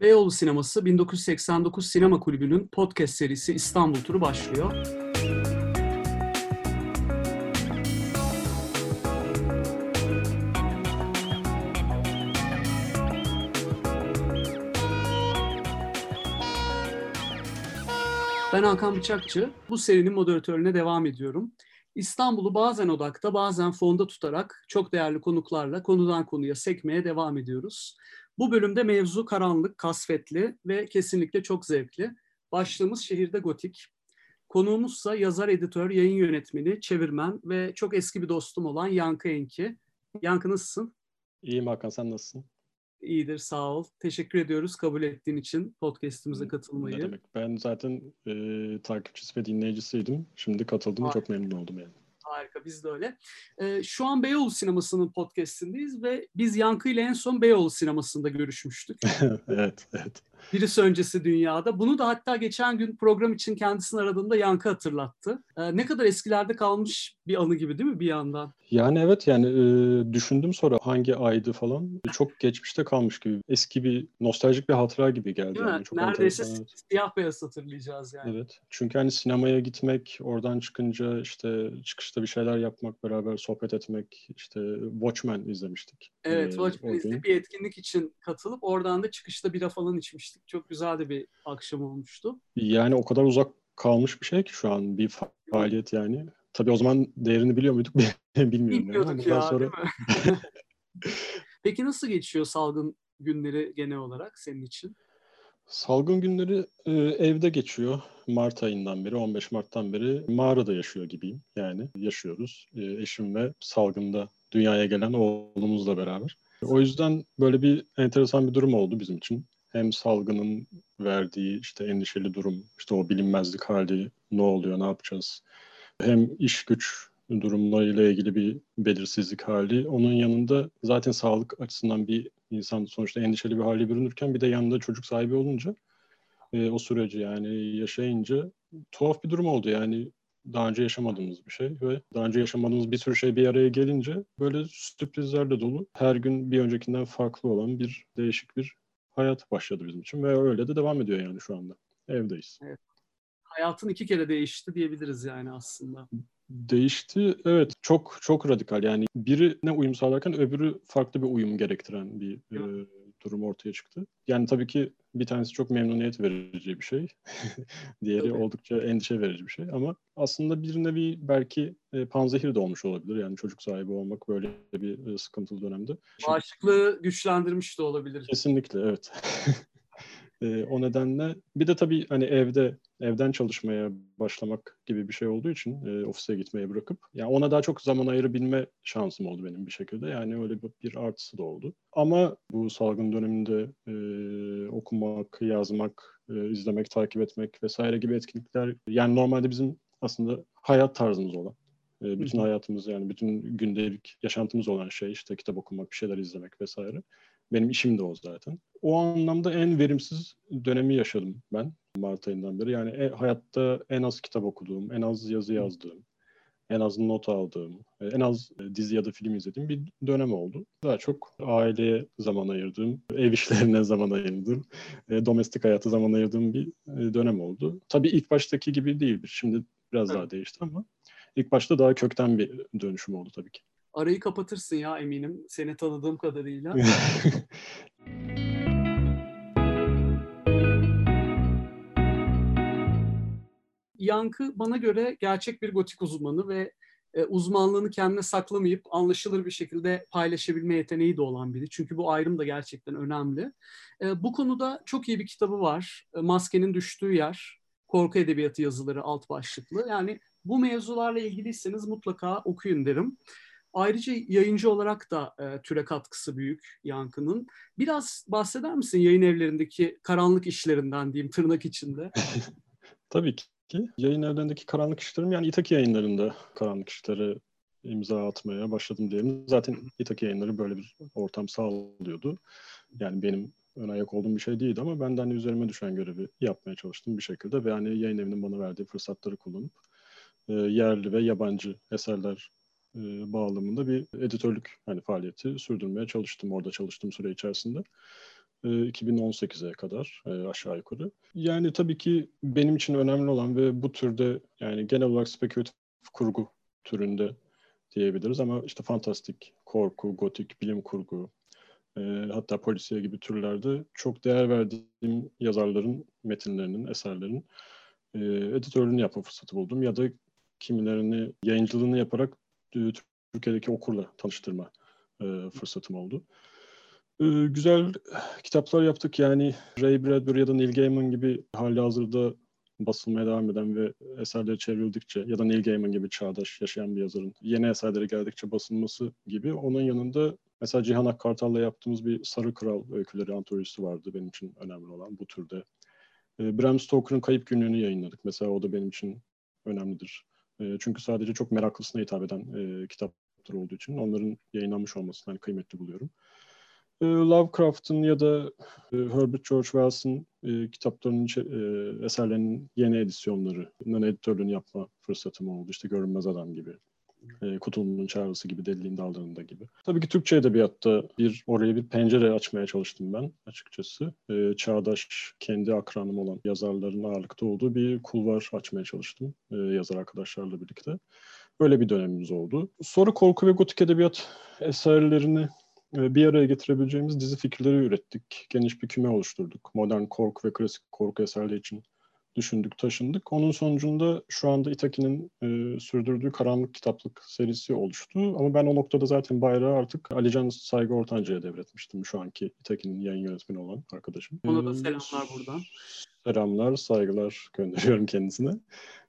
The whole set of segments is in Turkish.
Beyoğlu Sineması 1989 Sinema Kulübü'nün podcast serisi İstanbul Turu başlıyor. Ben Hakan Bıçakçı. Bu serinin moderatörüne devam ediyorum. İstanbul'u bazen odakta, bazen fonda tutarak çok değerli konuklarla konudan konuya sekmeye devam ediyoruz. Bu bölümde mevzu karanlık, kasvetli ve kesinlikle çok zevkli. Başlığımız şehirde gotik. Konuğumuzsa yazar, editör, yayın yönetmeni, çevirmen ve çok eski bir dostum olan Yankı Enki. Yankı nasılsın? İyiyim Hakan, sen nasılsın? İyidir, sağ ol. Teşekkür ediyoruz kabul ettiğin için podcast'imize katılmayı. Ne demek? Ben zaten e, takipçisi ve dinleyicisiydim. Şimdi katıldım, Harika. çok memnun oldum yani. Harika, biz de öyle. Ee, şu an Beyoğlu Sineması'nın podcastindeyiz ve biz Yankı ile en son Beyoğlu Sineması'nda görüşmüştük. evet, evet. Birisi öncesi dünyada. Bunu da hatta geçen gün program için kendisini aradığımda Yankı hatırlattı. Ee, ne kadar eskilerde kalmış bir anı gibi değil mi bir yandan? Yani evet yani e, düşündüm sonra hangi aydı falan. Çok geçmişte kalmış gibi. Eski bir nostaljik bir hatıra gibi geldi. Değil yani. mi? Çok Neredeyse enteresan. siyah beyaz hatırlayacağız yani. Evet. Çünkü hani sinemaya gitmek, oradan çıkınca işte çıkışta bir şeyler yapmak, beraber sohbet etmek, işte Watchmen izlemiştik. Evet, ee, Watchmen izleyip bir etkinlik için katılıp oradan da çıkışta bira falan içmiştik. Çok güzel de bir akşam olmuştu. Yani o kadar uzak kalmış bir şey ki şu an bir faaliyet yani. Tabii o zaman değerini biliyor muyduk bilmiyorum. Bilmiyorduk yani. ya sonra... değil mi? Peki nasıl geçiyor salgın günleri genel olarak senin için? Salgın günleri e, evde geçiyor. Mart ayından beri, 15 Mart'tan beri mağarada yaşıyor gibiyim. Yani yaşıyoruz. E, eşim ve salgında dünyaya gelen oğlumuzla beraber. O yüzden böyle bir enteresan bir durum oldu bizim için. Hem salgının verdiği işte endişeli durum, işte o bilinmezlik hali, ne oluyor, ne yapacağız, hem iş güç durumlarıyla ilgili bir belirsizlik hali. Onun yanında zaten sağlık açısından bir insan sonuçta endişeli bir hale bürünürken bir de yanında çocuk sahibi olunca e, o süreci yani yaşayınca tuhaf bir durum oldu yani daha önce yaşamadığımız bir şey ve daha önce yaşamadığımız bir sürü şey bir araya gelince böyle sürprizlerle dolu her gün bir öncekinden farklı olan bir değişik bir hayat başladı bizim için ve öyle de devam ediyor yani şu anda. Evdeyiz. Evet hayatın iki kere değişti diyebiliriz yani aslında. Değişti evet çok çok radikal yani birine uyum sağlarken öbürü farklı bir uyum gerektiren bir e, durum ortaya çıktı. Yani tabii ki bir tanesi çok memnuniyet verici bir şey. Diğeri tabii. oldukça endişe verici bir şey ama aslında bir nevi belki e, panzehir de olmuş olabilir. Yani çocuk sahibi olmak böyle bir e, sıkıntılı dönemde. Bağışıklığı güçlendirmiş de olabilir. Kesinlikle evet. E, o nedenle bir de tabii hani evde evden çalışmaya başlamak gibi bir şey olduğu için e, ofise gitmeye bırakıp yani ona daha çok zaman ayırabilme şansım oldu benim bir şekilde. Yani öyle bir, bir artısı da oldu. Ama bu salgın döneminde e, okumak, yazmak, e, izlemek, takip etmek vesaire gibi etkinlikler yani normalde bizim aslında hayat tarzımız olan e, bütün hayatımız yani bütün gündelik yaşantımız olan şey işte kitap okumak, bir şeyler izlemek vesaire. Benim işim de o zaten. O anlamda en verimsiz dönemi yaşadım ben Mart ayından beri. Yani e, hayatta en az kitap okuduğum, en az yazı yazdığım, en az not aldığım, e, en az e, dizi ya da film izlediğim bir dönem oldu. Daha çok aileye zaman ayırdığım, ev işlerine zaman ayırdığım, e, domestik hayata zaman ayırdığım bir dönem oldu. Tabii ilk baştaki gibi değildir. Şimdi biraz daha değişti ama ilk başta daha kökten bir dönüşüm oldu tabii ki arayı kapatırsın ya eminim seni tanıdığım kadarıyla. Yankı bana göre gerçek bir gotik uzmanı ve e, uzmanlığını kendine saklamayıp anlaşılır bir şekilde paylaşabilme yeteneği de olan biri. Çünkü bu ayrım da gerçekten önemli. E, bu konuda çok iyi bir kitabı var. E, Maskenin Düştüğü Yer. Korku Edebiyatı yazıları alt başlıklı. Yani bu mevzularla ilgiliyseniz mutlaka okuyun derim. Ayrıca yayıncı olarak da e, türe katkısı büyük Yankı'nın. Biraz bahseder misin yayın evlerindeki karanlık işlerinden diyeyim tırnak içinde? Tabii ki. Yayın evlerindeki karanlık işlerim yani İtaki yayınlarında karanlık işlere imza atmaya başladım diyelim. Zaten İtaki yayınları böyle bir ortam sağlıyordu. Yani benim ön ayak olduğum bir şey değildi ama ben de hani üzerime düşen görevi yapmaya çalıştım bir şekilde ve hani yayın evinin bana verdiği fırsatları kullanıp e, yerli ve yabancı eserler e, bağlamında bir editörlük hani faaliyeti sürdürmeye çalıştım orada çalıştığım süre içerisinde. 2018'e kadar aşağı yukarı. Yani tabii ki benim için önemli olan ve bu türde yani genel olarak spekülatif kurgu türünde diyebiliriz ama işte fantastik, korku, gotik, bilim kurgu, e, hatta polisiye gibi türlerde çok değer verdiğim yazarların metinlerinin, eserlerin e, editörlüğünü yapma fırsatı buldum ya da kimilerini yayıncılığını yaparak e, Türkiye'deki okurla tanıştırma e, fırsatım oldu. E, güzel kitaplar yaptık yani Ray Bradbury ya da Neil Gaiman gibi hali hazırda basılmaya devam eden ve eserleri çevrildikçe ya da Neil Gaiman gibi çağdaş yaşayan bir yazarın yeni eserleri geldikçe basılması gibi onun yanında mesela Cihan Akkartal'la yaptığımız bir Sarı Kral öyküleri antolojisi vardı benim için önemli olan bu türde. E, Bram Stoker'ın Kayıp Günlüğü'nü yayınladık. Mesela o da benim için önemlidir. E, çünkü sadece çok meraklısına hitap eden e, kitaplar olduğu için onların yayınlanmış olmasını hani kıymetli buluyorum. E, Lovecraft'ın ya da Herbert George Wells'ın kitaplarının eserlerinin yeni edisyonlarının editörlüğünü yapma fırsatım oldu. İşte Görünmez Adam gibi, e, Kutulu'nun Çağrısı gibi, Deliliğin Dallarında gibi. Tabii ki Türkçe edebiyatta bir oraya bir pencere açmaya çalıştım ben açıkçası. E, çağdaş, kendi akranım olan yazarların ağırlıkta olduğu bir kulvar açmaya çalıştım e, yazar arkadaşlarla birlikte. Böyle bir dönemimiz oldu. Sonra korku ve gotik edebiyat eserlerini e, bir araya getirebileceğimiz dizi fikirleri ürettik. Geniş bir küme oluşturduk. Modern korku ve klasik korku eserleri için düşündük, taşındık. Onun sonucunda şu anda Itaki'nin e, sürdürdüğü Karanlık Kitaplık serisi oluştu. Ama ben o noktada zaten bayrağı artık Alican Saygı Ortanca'ya devretmiştim. Şu anki Itaki'nin yayın yönetmeni olan arkadaşım. Ona da selamlar buradan. Selamlar, saygılar gönderiyorum kendisine.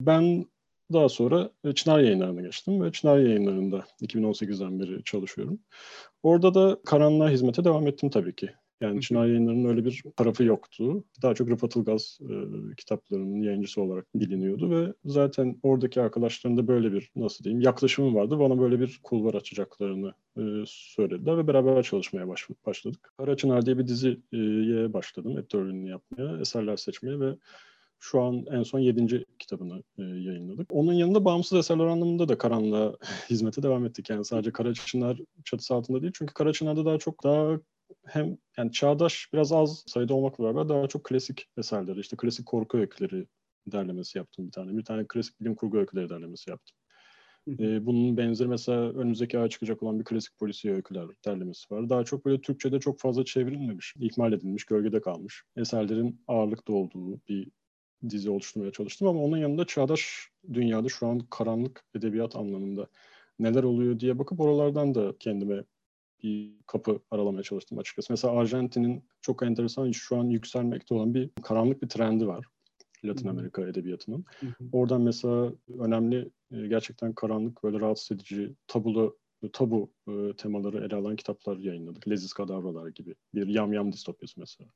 Ben daha sonra e, Çınar yayınlarına geçtim ve Çınar yayınlarında 2018'den beri çalışıyorum. Orada da karanlığa hizmete devam ettim tabii ki. Yani Çınar Yayınları'nın öyle bir tarafı yoktu. Daha çok Rıfat Ilgaz e, kitaplarının yayıncısı olarak biliniyordu ve zaten oradaki arkadaşların da böyle bir nasıl diyeyim yaklaşımı vardı. Bana böyle bir kulvar açacaklarını e, söylediler ve beraber çalışmaya baş, başladık. Kara Çınar diye bir diziye başladım editörlüğünü yapmaya, eserler seçmeye ve şu an en son yedinci kitabını e, yayınladık. Onun yanında bağımsız eserler anlamında da Karanlığa hizmete devam ettik. Yani sadece Karaçınar çatısı altında değil. Çünkü Karaçınar'da daha çok daha hem yani çağdaş biraz az sayıda olmakla beraber daha çok klasik eserleri, işte klasik korku öyküleri derlemesi yaptım bir tane. Bir tane klasik bilim kurgu öyküleri derlemesi yaptım. Ee, bunun benzeri mesela önümüzdeki ay çıkacak olan bir klasik polisiye öyküler derlemesi var. Daha çok böyle Türkçe'de çok fazla çevrilmemiş, ihmal edilmiş, gölgede kalmış eserlerin ağırlıkta olduğu bir dizi oluşturmaya çalıştım ama onun yanında çağdaş dünyada şu an karanlık edebiyat anlamında neler oluyor diye bakıp oralardan da kendime bir kapı aralamaya çalıştım açıkçası. Mesela Arjantin'in çok enteresan şu an yükselmekte olan bir karanlık bir trendi var. Latin Amerika edebiyatının. Oradan mesela önemli e, gerçekten karanlık böyle rahatsız edici tabulu tabu e, temaları ele alan kitaplar yayınladık. Leziz Kadavralar gibi. Bir Yam Yam distopyası mesela.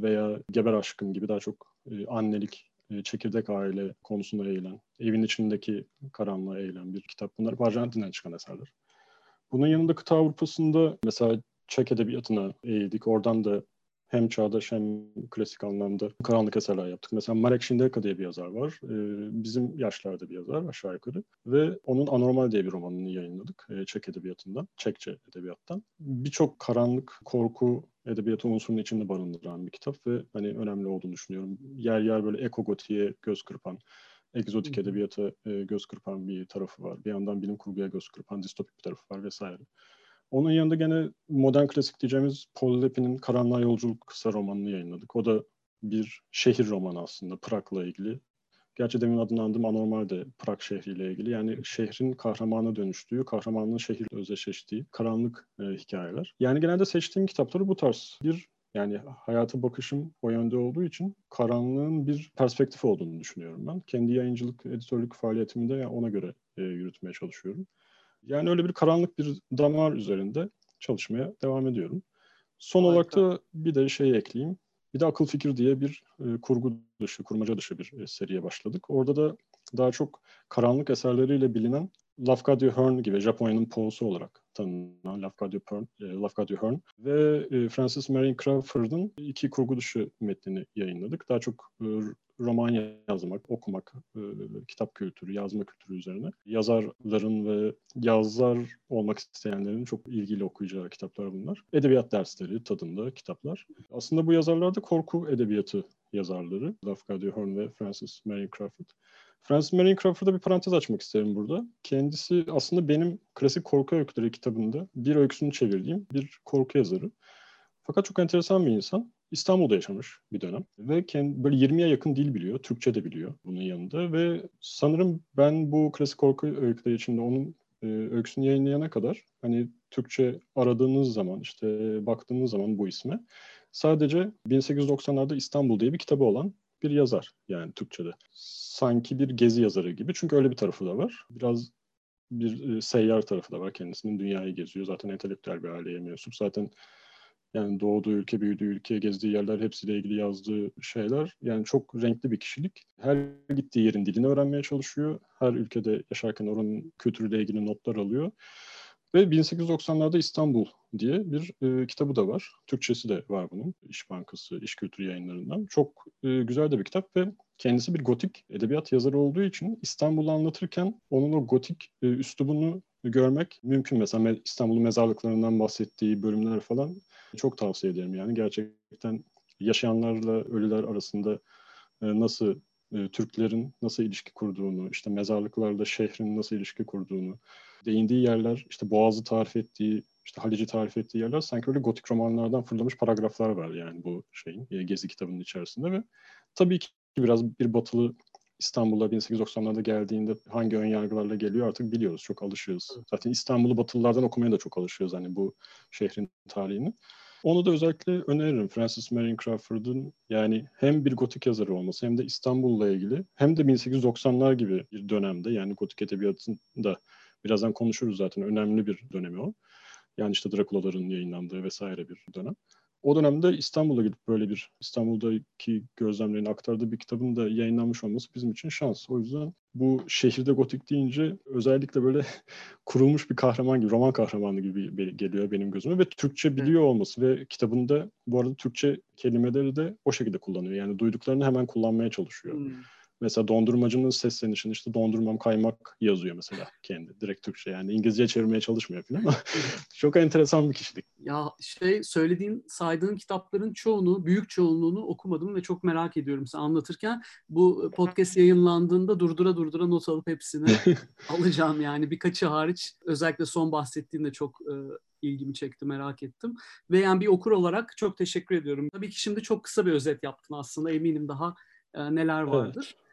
Veya Geber Aşkım gibi daha çok e, annelik, e, çekirdek aile konusunda eğilen, evin içindeki karanlığa eğilen bir kitap. Bunlar Arjantin'den çıkan eserler. Bunun yanında kıta Avrupa'sında mesela Çek edebiyatına eğildik. Oradan da hem çağdaş hem klasik anlamda karanlık eserler yaptık. Mesela Marek Şindeka diye bir yazar var. Ee, bizim yaşlarda bir yazar aşağı yukarı. Ve onun Anormal diye bir romanını yayınladık. Ee, Çek edebiyatından, Çekçe edebiyattan. Birçok karanlık, korku edebiyatı unsurunun içinde barındıran bir kitap ve hani önemli olduğunu düşünüyorum. Yer yer böyle ekogotiye göz kırpan, egzotik edebiyata e, göz kırpan bir tarafı var. Bir yandan bilim kurguya göz kırpan distopik bir tarafı var vesaire. Onun yanında gene modern klasik diyeceğimiz Paul Lepin'in Karanlığa Yolculuk kısa romanını yayınladık. O da bir şehir romanı aslında Prag'la ilgili. Gerçi demin adını andığım anormal de Prag şehriyle ilgili. Yani şehrin kahramana dönüştüğü, kahramanın şehirle özdeşleştiği karanlık e, hikayeler. Yani genelde seçtiğim kitapları bu tarz bir yani hayata bakışım o yönde olduğu için karanlığın bir perspektif olduğunu düşünüyorum ben. Kendi yayıncılık, editörlük faaliyetimi de ona göre e, yürütmeye çalışıyorum. Yani öyle bir karanlık bir damar üzerinde çalışmaya devam ediyorum. Son Harika. olarak da bir de şey ekleyeyim. Bir de Akıl Fikir diye bir e, kurgu dışı, kurmaca dışı bir e, seriye başladık. Orada da daha çok karanlık eserleriyle bilinen Lafcadio Hearn gibi Japonya'nın Poe'su olarak tanınan Lafcadio Hearn, e, Lafcadio Hearn ve e, Francis Marion Crawford'ın iki kurgu dışı metnini yayınladık. Daha çok e, roman yazmak, okumak, kitap kültürü, yazma kültürü üzerine. Yazarların ve yazar olmak isteyenlerin çok ilgili okuyacağı kitaplar bunlar. Edebiyat dersleri tadında kitaplar. Aslında bu yazarlar da korku edebiyatı yazarları. Lafcadio Hearn ve Francis Marion Crawford. Francis Marion Crawford'a bir parantez açmak isterim burada. Kendisi aslında benim klasik korku öyküleri kitabında bir öyküsünü çevirdiğim bir korku yazarı. Fakat çok enteresan bir insan. İstanbul'da yaşamış bir dönem ve kendi, böyle 20'ye yakın dil biliyor. Türkçe de biliyor bunun yanında ve sanırım ben bu klasik korku öyküleri içinde onun e, öyküsünü yayınlayana kadar hani Türkçe aradığınız zaman işte baktığınız zaman bu isme sadece 1890'larda İstanbul diye bir kitabı olan bir yazar yani Türkçe'de. Sanki bir gezi yazarı gibi çünkü öyle bir tarafı da var. Biraz bir e, seyyar tarafı da var kendisinin dünyayı geziyor. Zaten entelektüel bir aileye mensup. Zaten yani doğduğu ülke, büyüdüğü ülke, gezdiği yerler hepsiyle ilgili yazdığı şeyler. Yani çok renkli bir kişilik. Her gittiği yerin dilini öğrenmeye çalışıyor. Her ülkede yaşarken oranın kültürüyle ilgili notlar alıyor. Ve 1890'larda İstanbul diye bir e, kitabı da var. Türkçesi de var bunun. İş Bankası, İş Kültürü yayınlarından. Çok e, güzel de bir kitap ve kendisi bir gotik edebiyat yazarı olduğu için İstanbul'u anlatırken onun o gotik e, üslubunu görmek mümkün. Mesela İstanbul'un mezarlıklarından bahsettiği bölümler falan çok tavsiye ederim. Yani gerçekten yaşayanlarla ölüler arasında e, nasıl e, Türklerin nasıl ilişki kurduğunu, işte mezarlıklarla şehrin nasıl ilişki kurduğunu, değindiği yerler, işte Boğaz'ı tarif ettiği, işte Halic'i tarif ettiği yerler sanki öyle gotik romanlardan fırlamış paragraflar var yani bu şeyin e, Gezi kitabının içerisinde ve tabii ki biraz bir batılı İstanbul'a 1890'larda geldiğinde hangi ön yargılarla geliyor artık biliyoruz. Çok alışığız. Zaten İstanbul'u Batılılardan okumaya da çok alışıyoruz hani bu şehrin tarihini. Onu da özellikle öneririm. Francis Marion Crawford'un yani hem bir gotik yazarı olması hem de İstanbul'la ilgili hem de 1890'lar gibi bir dönemde yani gotik edebiyatında birazdan konuşuruz zaten önemli bir dönemi o. Yani işte Drakula'ların yayınlandığı vesaire bir dönem. O dönemde İstanbul'a gidip böyle bir İstanbul'daki gözlemlerini aktardığı bir kitabın da yayınlanmış olması bizim için şans. O yüzden bu şehirde gotik deyince özellikle böyle kurulmuş bir kahraman gibi, roman kahramanı gibi geliyor benim gözüme ve Türkçe biliyor olması ve kitabında bu arada Türkçe kelimeleri de o şekilde kullanıyor. Yani duyduklarını hemen kullanmaya çalışıyor. Hmm. Mesela dondurmacının seslenişini işte dondurmam kaymak yazıyor mesela kendi direkt Türkçe yani İngilizce çevirmeye çalışmıyor falan ama çok enteresan bir kişilik. Ya şey söylediğin saydığın kitapların çoğunu büyük çoğunluğunu okumadım ve çok merak ediyorum sen anlatırken bu podcast yayınlandığında durdura durdura not alıp hepsini alacağım yani birkaçı hariç özellikle son bahsettiğinde çok e, ilgimi çekti, merak ettim. Ve yani bir okur olarak çok teşekkür ediyorum. Tabii ki şimdi çok kısa bir özet yaptın aslında. Eminim daha e, neler vardır. Evet.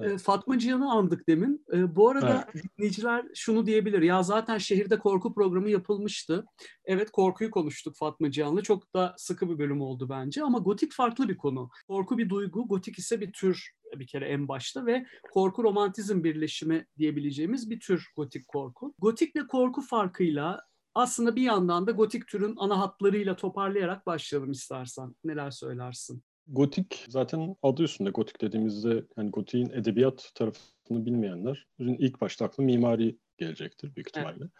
Evet. Fatma Cihan'ı andık demin. Bu arada evet. dinleyiciler şunu diyebilir. Ya zaten şehirde korku programı yapılmıştı. Evet korkuyu konuştuk Fatma Cihan'la. Çok da sıkı bir bölüm oldu bence. Ama gotik farklı bir konu. Korku bir duygu, gotik ise bir tür bir kere en başta ve korku romantizm birleşimi diyebileceğimiz bir tür gotik korku. Gotik ve korku farkıyla aslında bir yandan da gotik türün ana hatlarıyla toparlayarak başlayalım istersen. Neler söylersin? Gotik zaten adı üstünde gotik dediğimizde yani gotiğin edebiyat tarafını bilmeyenlerin ilk başta aklı mimari gelecektir büyük ihtimalle. Evet.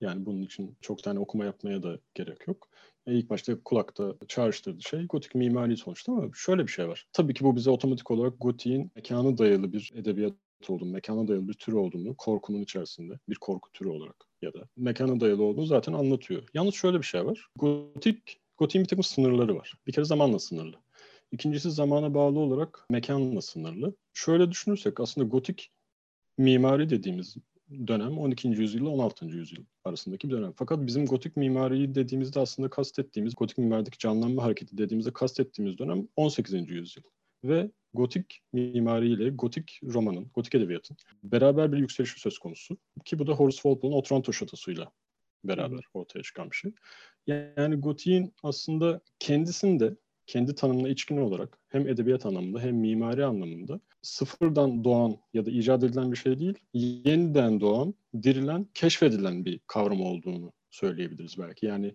Yani bunun için çok tane okuma yapmaya da gerek yok. E ilk başta kulakta çağrıştırdığı şey gotik mimari sonuçta ama şöyle bir şey var. Tabii ki bu bize otomatik olarak gotiğin mekanı dayalı bir edebiyat olduğunu, mekana dayalı bir tür olduğunu, korkunun içerisinde bir korku türü olarak ya da mekana dayalı olduğunu zaten anlatıyor. Yalnız şöyle bir şey var. Gotik, gotiğin bir takım sınırları var. Bir kere zamanla sınırlı. İkincisi zamana bağlı olarak mekanla sınırlı. Şöyle düşünürsek aslında gotik mimari dediğimiz dönem 12. yüzyıl ile 16. yüzyıl arasındaki bir dönem. Fakat bizim gotik mimariyi dediğimizde aslında kastettiğimiz, gotik mimarideki canlanma hareketi dediğimizde kastettiğimiz dönem 18. yüzyıl. Ve gotik mimariyle gotik romanın, gotik edebiyatın beraber bir yükselişi söz konusu. Ki bu da Horace Walpole'un Otranto Şatosu'yla beraber ortaya çıkan bir şey. Yani gotiğin aslında kendisinde kendi tanımına içkin olarak hem edebiyat anlamında hem mimari anlamında sıfırdan doğan ya da icat edilen bir şey değil, yeniden doğan, dirilen, keşfedilen bir kavram olduğunu söyleyebiliriz belki. Yani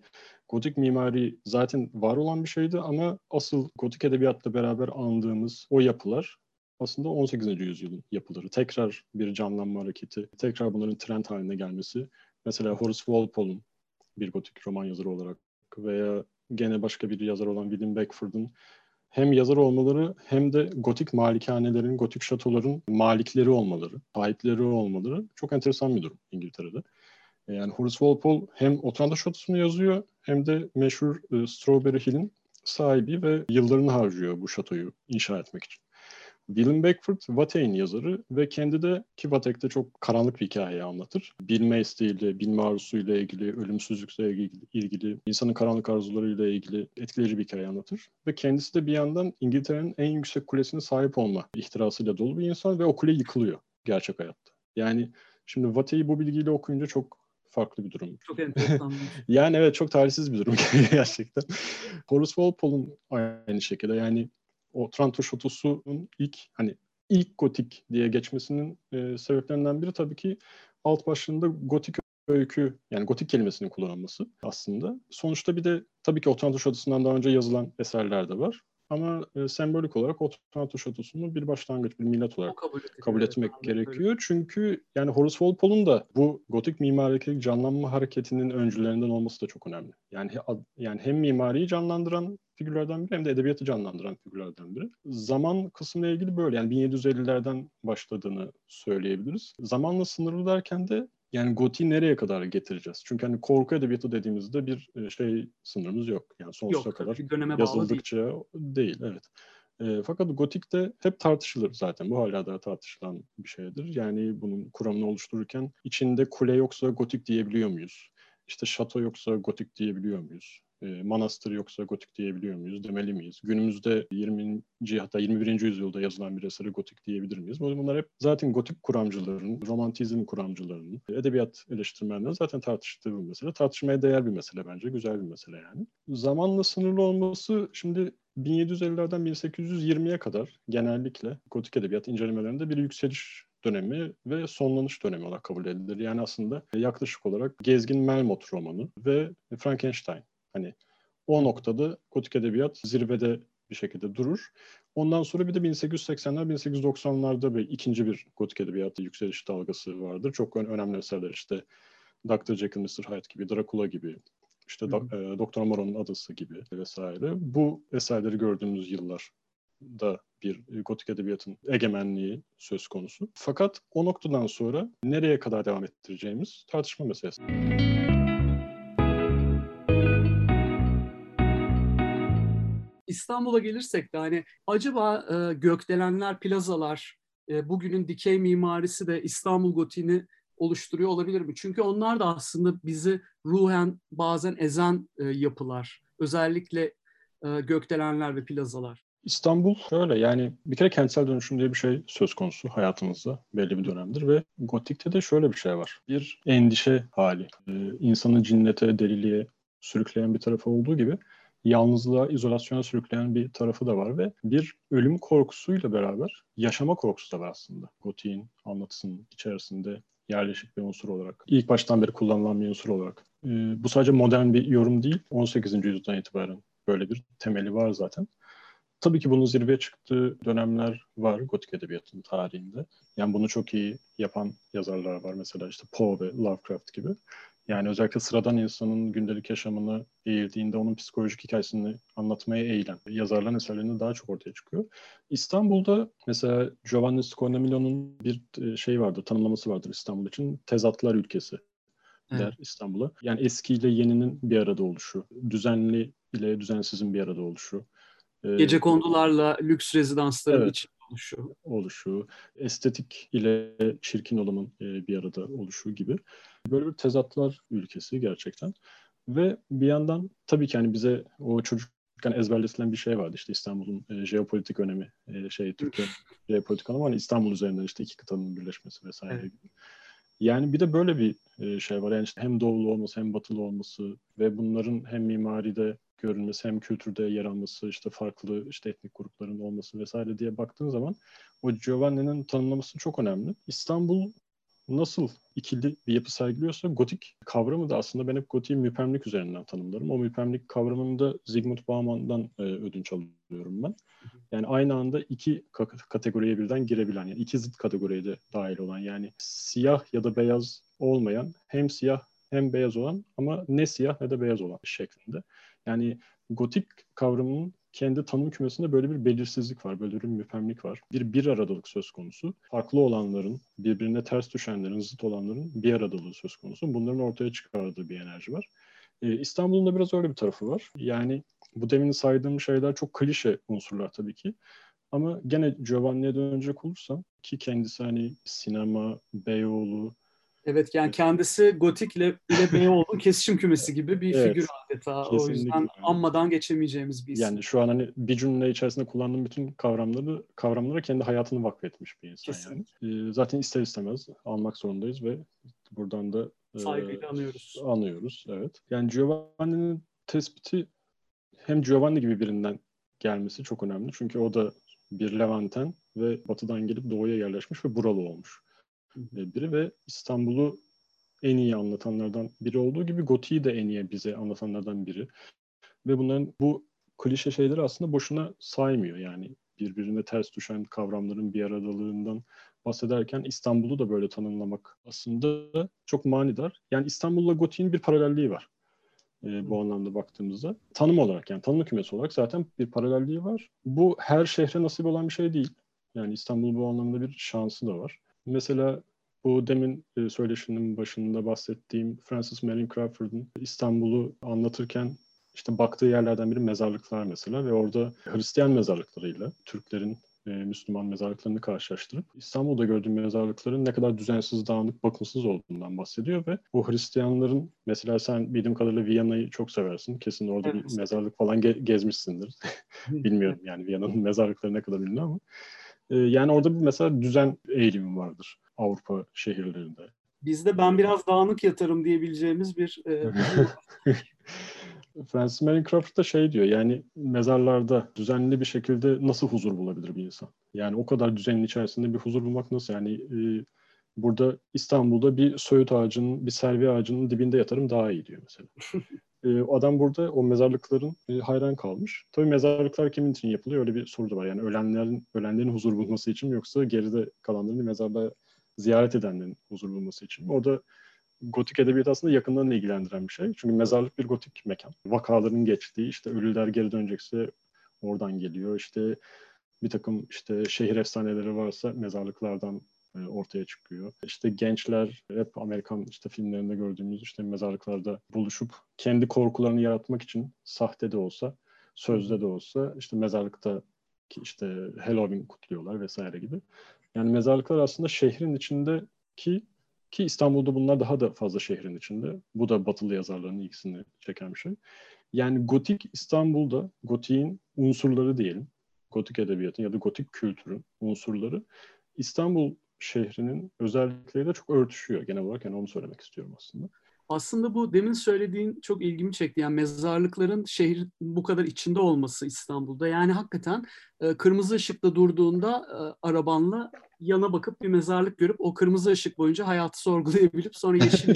gotik mimari zaten var olan bir şeydi ama asıl gotik edebiyatla beraber andığımız o yapılar aslında 18. yüzyılın yapıları. Tekrar bir canlanma hareketi, tekrar bunların trend haline gelmesi. Mesela Horace Walpole'un bir gotik roman yazarı olarak veya gene başka bir yazar olan William Beckford'un hem yazar olmaları hem de gotik malikanelerin, gotik şatoların malikleri olmaları, sahipleri olmaları çok enteresan bir durum İngiltere'de. Yani Horace Walpole hem Otranto Şatosu'nu yazıyor hem de meşhur e, Strawberry Hill'in sahibi ve yıllarını harcıyor bu şatoyu inşa etmek için. William Beckford, Wate'in yazarı ve kendi de ki Watek'te çok karanlık bir hikayeyi anlatır. Bilme isteğiyle, bilme arzusuyla ilgili, ölümsüzlükle ilgili, ilgili, insanın karanlık arzularıyla ilgili etkileyici bir hikaye anlatır. Ve kendisi de bir yandan İngiltere'nin en yüksek kulesine sahip olma ihtirasıyla dolu bir insan ve o kule yıkılıyor gerçek hayatta. Yani şimdi Wate'yi bu bilgiyle okuyunca çok farklı bir durum. Çok enteresan. yani evet çok talihsiz bir durum gerçekten. Horace Walpole'un aynı şekilde yani o Tranto Şatosu'nun ilk hani ilk gotik diye geçmesinin e, sebeplerinden biri tabii ki alt başlığında gotik öykü yani gotik kelimesinin kullanılması aslında. Sonuçta bir de tabii ki Otranto Şatosu'ndan daha önce yazılan eserler de var. Ama e, sembolik olarak Otranto Şatosu'nu bir başlangıç, bir millet olarak kabul, kabul etmek evet, gerekiyor. Öyle. Çünkü yani Horace Walpole'un da bu gotik mimarideki canlanma hareketinin öncülerinden olması da çok önemli. Yani yani hem mimariyi canlandıran figürlerden biri hem de edebiyatı canlandıran figürlerden biri. Zaman kısmıyla ilgili böyle yani 1750'lerden başladığını söyleyebiliriz. Zamanla sınırlı derken de yani Goti nereye kadar getireceğiz? Çünkü hani korku edebiyatı dediğimizde bir e, şey sınırımız yok. Yani sonsuza yok, kadar yazıldıkça değil. değil evet. E, fakat gotikte hep tartışılır zaten. Bu hala da tartışılan bir şeydir. Yani bunun kuramını oluştururken içinde kule yoksa gotik diyebiliyor muyuz? İşte şato yoksa gotik diyebiliyor muyuz? E, manastır yoksa gotik diyebiliyor muyuz, demeli miyiz? Günümüzde 20. hatta 21. yüzyılda yazılan bir eseri gotik diyebilir miyiz? Bunlar hep zaten gotik kuramcıların, romantizm kuramcılarının, edebiyat eleştirmenlerinin zaten tartıştığı bir mesele. Tartışmaya değer bir mesele bence, güzel bir mesele yani. Zamanla sınırlı olması şimdi 1750'lerden 1820'ye kadar genellikle gotik edebiyat incelemelerinde bir yükseliş dönemi ve sonlanış dönemi olarak kabul edilir. Yani aslında yaklaşık olarak Gezgin Melmoth romanı ve Frankenstein Hani o noktada gotik edebiyat zirvede bir şekilde durur. Ondan sonra bir de 1880'ler, 1890'larda bir ikinci bir gotik edebiyatı yükseliş dalgası vardır. Çok önemli eserler işte Dr. Jekyll, Mr. Hyde gibi, Dracula gibi, işte Do- e, Doktor Moreau'nun Adası gibi vesaire. Bu eserleri gördüğümüz yıllar da bir gotik edebiyatın egemenliği söz konusu. Fakat o noktadan sonra nereye kadar devam ettireceğimiz tartışma meselesi. İstanbul'a gelirsek de hani acaba e, gökdelenler, plazalar, e, bugünün dikey mimarisi de İstanbul gotiğini oluşturuyor olabilir mi? Çünkü onlar da aslında bizi ruhen bazen ezen e, yapılar. Özellikle e, gökdelenler ve plazalar. İstanbul öyle yani bir kere kentsel dönüşüm diye bir şey söz konusu hayatımızda belli bir dönemdir ve gotikte de şöyle bir şey var. Bir endişe hali. Ee, insanı cinnete, deliliğe sürükleyen bir tarafı olduğu gibi yalnızlığa, izolasyona sürükleyen bir tarafı da var ve bir ölüm korkusuyla beraber yaşama korkusu da var aslında. Gotik'in anlatısının içerisinde yerleşik bir unsur olarak. ilk baştan beri kullanılan bir unsur olarak. Ee, bu sadece modern bir yorum değil. 18. yüzyıldan itibaren böyle bir temeli var zaten. Tabii ki bunun zirveye çıktığı dönemler var gotik edebiyatın tarihinde. Yani bunu çok iyi yapan yazarlar var. Mesela işte Poe ve Lovecraft gibi. Yani özellikle sıradan insanın gündelik yaşamını eğildiğinde onun psikolojik hikayesini anlatmaya eğilen yazarların eserlerinde daha çok ortaya çıkıyor. İstanbul'da mesela Giovanni Scognamilo'nun bir şey vardır, tanımlaması vardır İstanbul için. Tezatlar ülkesi der evet. İstanbul'a. Yani eskiyle yeninin bir arada oluşu, düzenli ile düzensizin bir arada oluşu. E, Gece kondularla lüks rezidansların evet. için oluşu. Oluşu, estetik ile çirkin olanın e, bir arada oluşu gibi. Böyle bir tezatlar ülkesi gerçekten. Ve bir yandan tabii ki hani bize o çocukken ezberletilen bir şey vardı işte İstanbul'un e, jeopolitik önemi e, şey Türkiye jeopolitik önemi hani İstanbul üzerinden işte iki kıtanın birleşmesi vesaire evet. gibi. Yani bir de böyle bir e, şey var yani işte hem doğulu olması hem batılı olması ve bunların hem mimaride görülmesi hem kültürde yer alması işte farklı işte etnik grupların olması vesaire diye baktığın zaman o Giovanni'nin tanımlaması çok önemli. İstanbul nasıl ikili bir yapı sergiliyorsa gotik kavramı da aslında ben hep gotiği müpemlik üzerinden tanımlarım. O müpemlik kavramını da Zygmunt Bauman'dan e, ödünç alıyorum ben. Yani aynı anda iki kategoriye birden girebilen, yani iki zıt kategoriye de dahil olan yani siyah ya da beyaz olmayan, hem siyah hem beyaz olan ama ne siyah ne de beyaz olan şeklinde. Yani gotik kavramının kendi tanım kümesinde böyle bir belirsizlik var, böyle bir müphemlik var. Bir bir aradalık söz konusu. Farklı olanların, birbirine ters düşenlerin, zıt olanların bir aradalığı söz konusu. Bunların ortaya çıkardığı bir enerji var. Ee, İstanbul'un da biraz öyle bir tarafı var. Yani bu demin saydığım şeyler çok klişe unsurlar tabii ki. Ama gene Giovanni'ye dönecek olursam ki kendisi hani sinema, Beyoğlu, Evet yani kendisi Gotik ile, ile Beyoğlu kesişim kümesi gibi bir evet, figür adeta. O yüzden anmadan geçemeyeceğimiz bir isim. Yani şu an hani bir cümle içerisinde kullandığım bütün kavramları kavramlara kendi hayatını vakfetmiş bir insan Kesinlikle. yani. Ee, zaten ister istemez almak zorundayız ve buradan da saygıyla e, anıyoruz. Anıyoruz evet. Yani Giovanni'nin tespiti hem Giovanni gibi birinden gelmesi çok önemli. Çünkü o da bir Levanten ve batıdan gelip doğuya yerleşmiş ve buralı olmuş biri ve İstanbul'u en iyi anlatanlardan biri olduğu gibi Goti'yi de en iyi bize anlatanlardan biri. Ve bunların bu klişe şeyleri aslında boşuna saymıyor. Yani birbirine ters düşen kavramların bir aradalığından bahsederken İstanbul'u da böyle tanımlamak aslında çok manidar. Yani İstanbul'la Goti'nin bir paralelliği var. E, bu anlamda baktığımızda. Tanım olarak yani tanım kümesi olarak zaten bir paralelliği var. Bu her şehre nasip olan bir şey değil. Yani İstanbul bu anlamda bir şansı da var. Mesela bu demin e, söyleşinin başında bahsettiğim Francis Marion Crawford'un İstanbul'u anlatırken işte baktığı yerlerden biri mezarlıklar mesela ve orada Hristiyan mezarlıklarıyla Türklerin e, Müslüman mezarlıklarını karşılaştırıp İstanbul'da gördüğüm mezarlıkların ne kadar düzensiz, dağınık, bakımsız olduğundan bahsediyor ve bu Hristiyanların mesela sen bildiğim kadarıyla Viyana'yı çok seversin. Kesin orada evet. bir mezarlık falan ge- gezmişsindir. Bilmiyorum yani Viyana'nın mezarlıkları ne kadar ünlü ama ee, yani orada bir mesela düzen eğilimi vardır Avrupa şehirlerinde. Bizde ben biraz dağınık yatarım diyebileceğimiz bir... E, Francis Marion Crawford da şey diyor yani mezarlarda düzenli bir şekilde nasıl huzur bulabilir bir insan? Yani o kadar düzenin içerisinde bir huzur bulmak nasıl? Yani e, burada İstanbul'da bir söğüt ağacının, bir servi ağacının dibinde yatarım daha iyi diyor mesela. e, adam burada o mezarlıkların e, hayran kalmış. Tabii mezarlıklar kimin için yapılıyor? Öyle bir soru da var. Yani ölenlerin ölenlerin huzur bulması için mi yoksa geride kalanların mezarda ziyaret edenlerin huzur bulması için mi? O da gotik edebiyat aslında yakından ilgilendiren bir şey. Çünkü mezarlık bir gotik mekan. Vakaların geçtiği, işte ölüler geri dönecekse oradan geliyor. İşte bir takım işte şehir efsaneleri varsa mezarlıklardan ortaya çıkıyor. İşte gençler hep Amerikan işte filmlerinde gördüğümüz işte mezarlıklarda buluşup kendi korkularını yaratmak için sahte de olsa, sözde de olsa işte mezarlıkta işte Halloween kutluyorlar vesaire gibi. Yani mezarlıklar aslında şehrin içindeki ki İstanbul'da bunlar daha da fazla şehrin içinde. Bu da batılı yazarların ilgisini çeken bir şey. Yani gotik İstanbul'da gotiğin unsurları diyelim. Gotik edebiyatın ya da gotik kültürün unsurları İstanbul şehrinin özellikleriyle çok örtüşüyor genel olarak. Yani onu söylemek istiyorum aslında. Aslında bu demin söylediğin çok ilgimi çekti. Yani mezarlıkların şehir bu kadar içinde olması İstanbul'da. Yani hakikaten e, kırmızı ışıkta durduğunda e, arabanla yana bakıp bir mezarlık görüp o kırmızı ışık boyunca hayatı sorgulayabilip sonra yeşil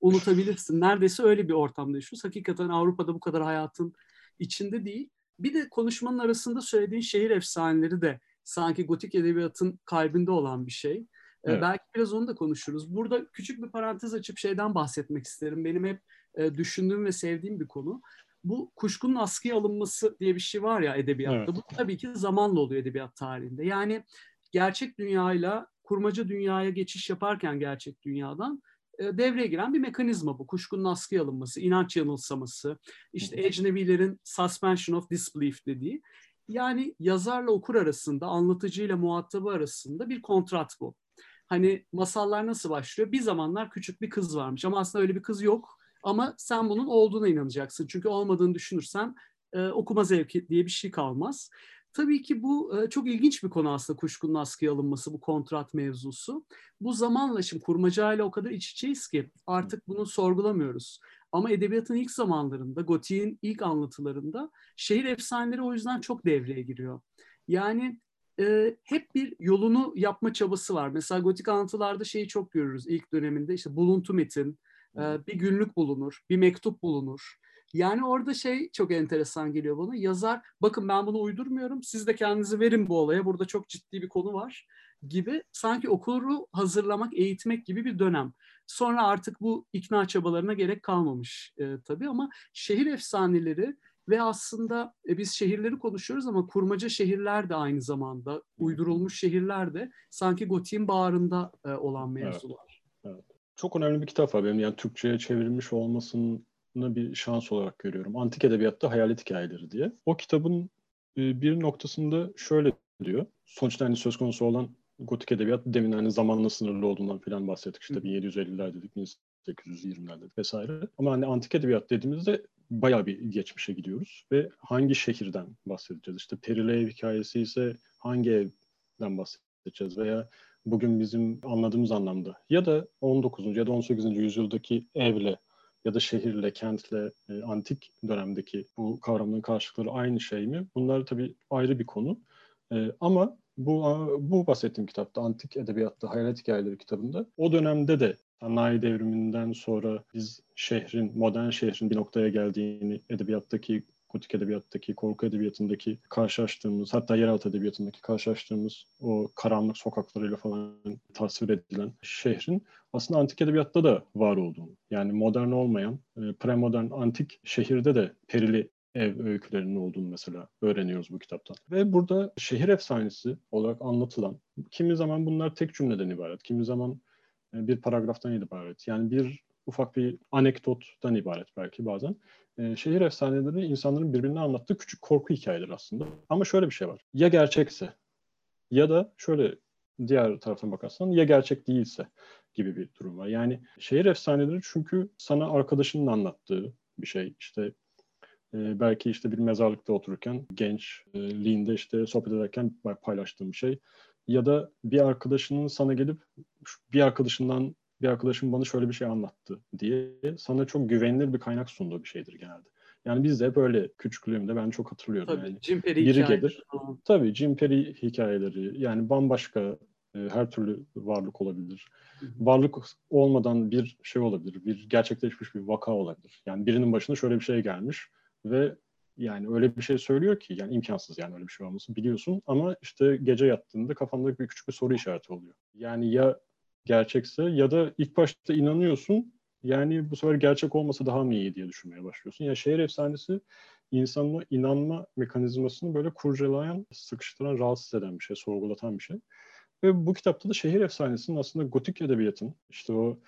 unutabilirsin. Neredeyse öyle bir ortamda yaşıyoruz. Hakikaten Avrupa'da bu kadar hayatın içinde değil. Bir de konuşmanın arasında söylediğin şehir efsaneleri de sanki gotik edebiyatın kalbinde olan bir şey. Ee, evet. Belki biraz onu da konuşuruz. Burada küçük bir parantez açıp şeyden bahsetmek isterim. Benim hep e, düşündüğüm ve sevdiğim bir konu. Bu kuşkunun askıya alınması diye bir şey var ya edebiyatta. Evet. Bu tabii ki zamanla oluyor edebiyat tarihinde. Yani gerçek dünyayla kurmaca dünyaya geçiş yaparken gerçek dünyadan e, devreye giren bir mekanizma bu. Kuşkunun askıya alınması, inanç yanılsaması, işte ecnebilerin suspension of disbelief dediği. Yani yazarla okur arasında, anlatıcıyla muhatabı arasında bir kontrat bu. Hani masallar nasıl başlıyor? Bir zamanlar küçük bir kız varmış ama aslında öyle bir kız yok. Ama sen bunun olduğuna inanacaksın. Çünkü olmadığını düşünürsen e, okuma zevki diye bir şey kalmaz. Tabii ki bu e, çok ilginç bir konu aslında kuşkunun askıya alınması, bu kontrat mevzusu. Bu zamanla şimdi kurmacayla o kadar iç içeyiz ki artık bunu sorgulamıyoruz. Ama edebiyatın ilk zamanlarında, Gotik'in ilk anlatılarında şehir efsaneleri o yüzden çok devreye giriyor. Yani e, hep bir yolunu yapma çabası var. Mesela gotik anlatılarda şeyi çok görürüz ilk döneminde. işte buluntu metin, e, bir günlük bulunur, bir mektup bulunur. Yani orada şey çok enteresan geliyor bana. Yazar bakın ben bunu uydurmuyorum. Siz de kendinizi verin bu olaya. Burada çok ciddi bir konu var gibi sanki okuru hazırlamak, eğitmek gibi bir dönem. Sonra artık bu ikna çabalarına gerek kalmamış e, tabii ama şehir efsaneleri ve aslında e, biz şehirleri konuşuyoruz ama kurmaca şehirler de aynı zamanda, uydurulmuş şehirler de sanki gotiğin bağrında e, olan mevzular. Evet, evet. Çok önemli bir kitap var benim. Yani Türkçe'ye çevrilmiş olmasını bir şans olarak görüyorum. Antik Edebiyatta Hayalet Hikayeleri diye. O kitabın e, bir noktasında şöyle diyor. Sonuçta hani söz konusu olan gotik edebiyat demin hani zamanla sınırlı olduğundan falan bahsettik. İşte 1750'ler dedik, 1820'ler dedik vesaire. Ama hani antik edebiyat dediğimizde bayağı bir geçmişe gidiyoruz ve hangi şehirden bahsedeceğiz? İşte Perili ev hikayesi ise hangi evden bahsedeceğiz veya bugün bizim anladığımız anlamda ya da 19. ya da 18. yüzyıldaki evle ya da şehirle, kentle, e, antik dönemdeki bu kavramların karşılıkları aynı şey mi? Bunlar tabii ayrı bir konu. E, ama bu bu bahsettiğim kitapta, Antik Edebiyatta Hayalet Hikayeleri kitabında o dönemde de sanayi devriminden sonra biz şehrin, modern şehrin bir noktaya geldiğini, edebiyattaki, gotik edebiyattaki, korku edebiyatındaki karşılaştığımız, hatta yeraltı edebiyatındaki karşılaştığımız o karanlık sokaklarıyla falan tasvir edilen şehrin aslında antik edebiyatta da var olduğunu, yani modern olmayan, e, premodern antik şehirde de perili ev öykülerinin olduğunu mesela öğreniyoruz bu kitaptan. Ve burada şehir efsanesi olarak anlatılan, kimi zaman bunlar tek cümleden ibaret, kimi zaman e, bir paragraftan ibaret. Yani bir ufak bir anekdottan ibaret belki bazen. E, şehir efsaneleri insanların birbirine anlattığı küçük korku hikayeleri aslında. Ama şöyle bir şey var. Ya gerçekse ya da şöyle diğer taraftan bakarsan ya gerçek değilse gibi bir durum var. Yani şehir efsaneleri çünkü sana arkadaşının anlattığı bir şey. İşte e, belki işte bir mezarlıkta otururken gençliğinde işte sohbet ederken paylaştığım bir şey ya da bir arkadaşının sana gelip bir arkadaşından bir arkadaşım bana şöyle bir şey anlattı diye sana çok güvenilir bir kaynak sunduğu bir şeydir genelde. Yani biz de böyle küçüklüğümde ben çok hatırlıyorum tabii, yani. Jim Perry biri gelir. Falan. Tabii Jim Perry hikayeleri yani bambaşka e, her türlü varlık olabilir. Varlık olmadan bir şey olabilir. Bir gerçekleşmiş bir vaka olabilir. Yani birinin başına şöyle bir şey gelmiş ve yani öyle bir şey söylüyor ki yani imkansız yani öyle bir şey olması biliyorsun ama işte gece yattığında kafanda bir küçük bir soru işareti oluyor. Yani ya gerçekse ya da ilk başta inanıyorsun yani bu sefer gerçek olmasa daha mı iyi diye düşünmeye başlıyorsun. Yani şehir efsanesi insanın inanma mekanizmasını böyle kurcalayan, sıkıştıran, rahatsız eden bir şey, sorgulatan bir şey. Ve bu kitapta da şehir efsanesinin aslında gotik edebiyatın işte o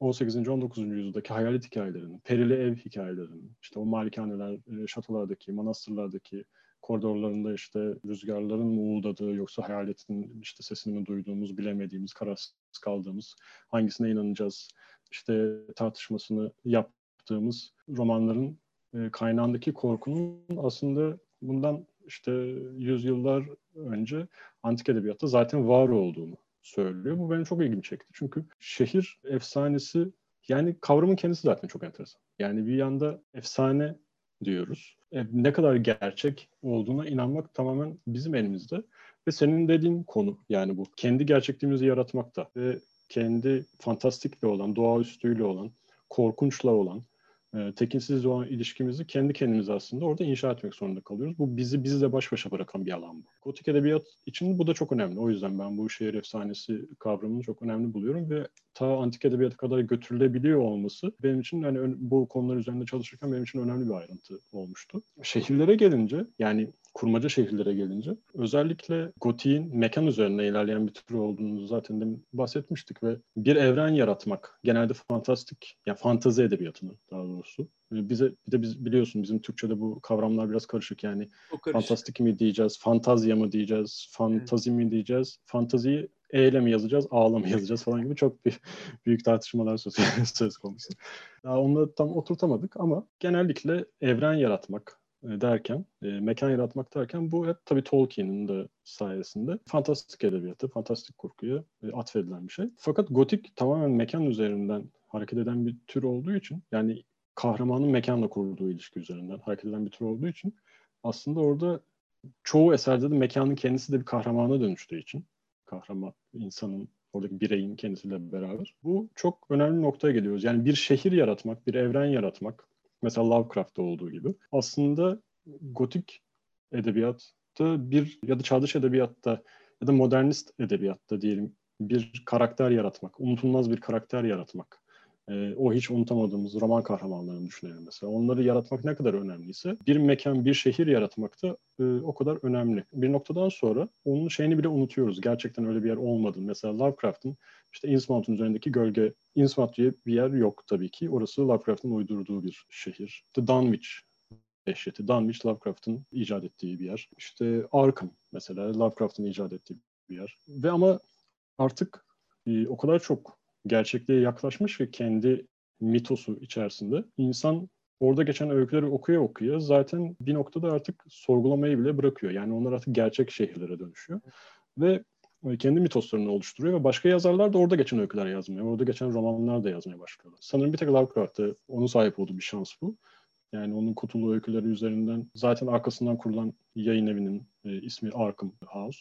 18. 19. yüzyıldaki hayalet hikayelerinin, perili ev hikayelerinin, işte o malikaneler, e, şatolardaki, manastırlardaki koridorlarında işte rüzgarların mı uğuldadığı yoksa hayaletin işte sesini mi duyduğumuz, bilemediğimiz, kararsız kaldığımız, hangisine inanacağız işte tartışmasını yaptığımız romanların e, kaynağındaki korkunun aslında bundan işte yüzyıllar önce antik edebiyatta zaten var olduğunu söylüyor. Bu benim çok ilgimi çekti. Çünkü şehir efsanesi yani kavramın kendisi zaten çok enteresan. Yani bir yanda efsane diyoruz. E, ne kadar gerçek olduğuna inanmak tamamen bizim elimizde. Ve senin dediğin konu yani bu. Kendi gerçekliğimizi yaratmakta ve kendi fantastikle olan, doğaüstüyle olan, korkunçla olan, e, tekinsiz olan ilişkimizi kendi kendimize aslında orada inşa etmek zorunda kalıyoruz. Bu bizi bizle baş başa bırakan bir alan bu. Gotik edebiyat için bu da çok önemli. O yüzden ben bu şehir efsanesi kavramını çok önemli buluyorum ve ta antik edebiyata kadar götürülebiliyor olması benim için hani bu konular üzerinde çalışırken benim için önemli bir ayrıntı olmuştu. Şehirlere gelince yani kurmaca şehirlere gelince özellikle gotiğin mekan üzerine ilerleyen bir tür olduğunu zaten de bahsetmiştik ve bir evren yaratmak genelde fantastik yani fantazi edebiyatını daha doğrusu bize bir de biz biliyorsun bizim Türkçe'de bu kavramlar biraz karışık yani karışık. fantastik mi diyeceğiz, fantazya mı diyeceğiz, fantazi evet. mi diyeceğiz, fantaziyi E ile mi yazacağız, A ile mi yazacağız falan gibi çok bir, büyük tartışmalar söz, söz konusu. Daha onları tam oturtamadık ama genellikle evren yaratmak, derken, e, mekan yaratmak derken bu hep tabii Tolkien'in de sayesinde fantastik edebiyatı, fantastik kurguya e, atfedilen bir şey. Fakat gotik tamamen mekan üzerinden hareket eden bir tür olduğu için yani kahramanın mekanla kurduğu ilişki üzerinden hareket eden bir tür olduğu için aslında orada çoğu eserde de mekanın kendisi de bir kahramana dönüştüğü için kahraman insanın oradaki bireyin kendisiyle beraber. Bu çok önemli noktaya geliyoruz. Yani bir şehir yaratmak, bir evren yaratmak mesela Lovecraft'ta olduğu gibi. Aslında gotik edebiyatta bir ya da çağdaş edebiyatta ya da modernist edebiyatta diyelim bir karakter yaratmak, unutulmaz bir karakter yaratmak e, o hiç unutamadığımız roman kahramanlarını düşünelim mesela. Onları yaratmak ne kadar önemliyse bir mekan, bir şehir yaratmak da e, o kadar önemli. Bir noktadan sonra onun şeyini bile unutuyoruz. Gerçekten öyle bir yer olmadı. Mesela Lovecraft'ın işte Innsmouth'un üzerindeki gölge, Innsmouth diye bir yer yok tabii ki. Orası Lovecraft'ın uydurduğu bir şehir. The Dunwich dehşeti. Dunwich Lovecraft'ın icat ettiği bir yer. İşte Arkham mesela Lovecraft'ın icat ettiği bir yer. Ve ama artık e, o kadar çok gerçekliğe yaklaşmış ve kendi mitosu içerisinde insan orada geçen öyküleri okuya okuya zaten bir noktada artık sorgulamayı bile bırakıyor. Yani onlar artık gerçek şehirlere dönüşüyor. Ve kendi mitoslarını oluşturuyor ve başka yazarlar da orada geçen öyküler yazmaya, orada geçen romanlar da yazmaya başlıyorlar. Sanırım bir tek Lovecraft'ta onun sahip olduğu bir şans bu. Yani onun kutulu öyküleri üzerinden zaten arkasından kurulan yayın evinin e, ismi Arkham House.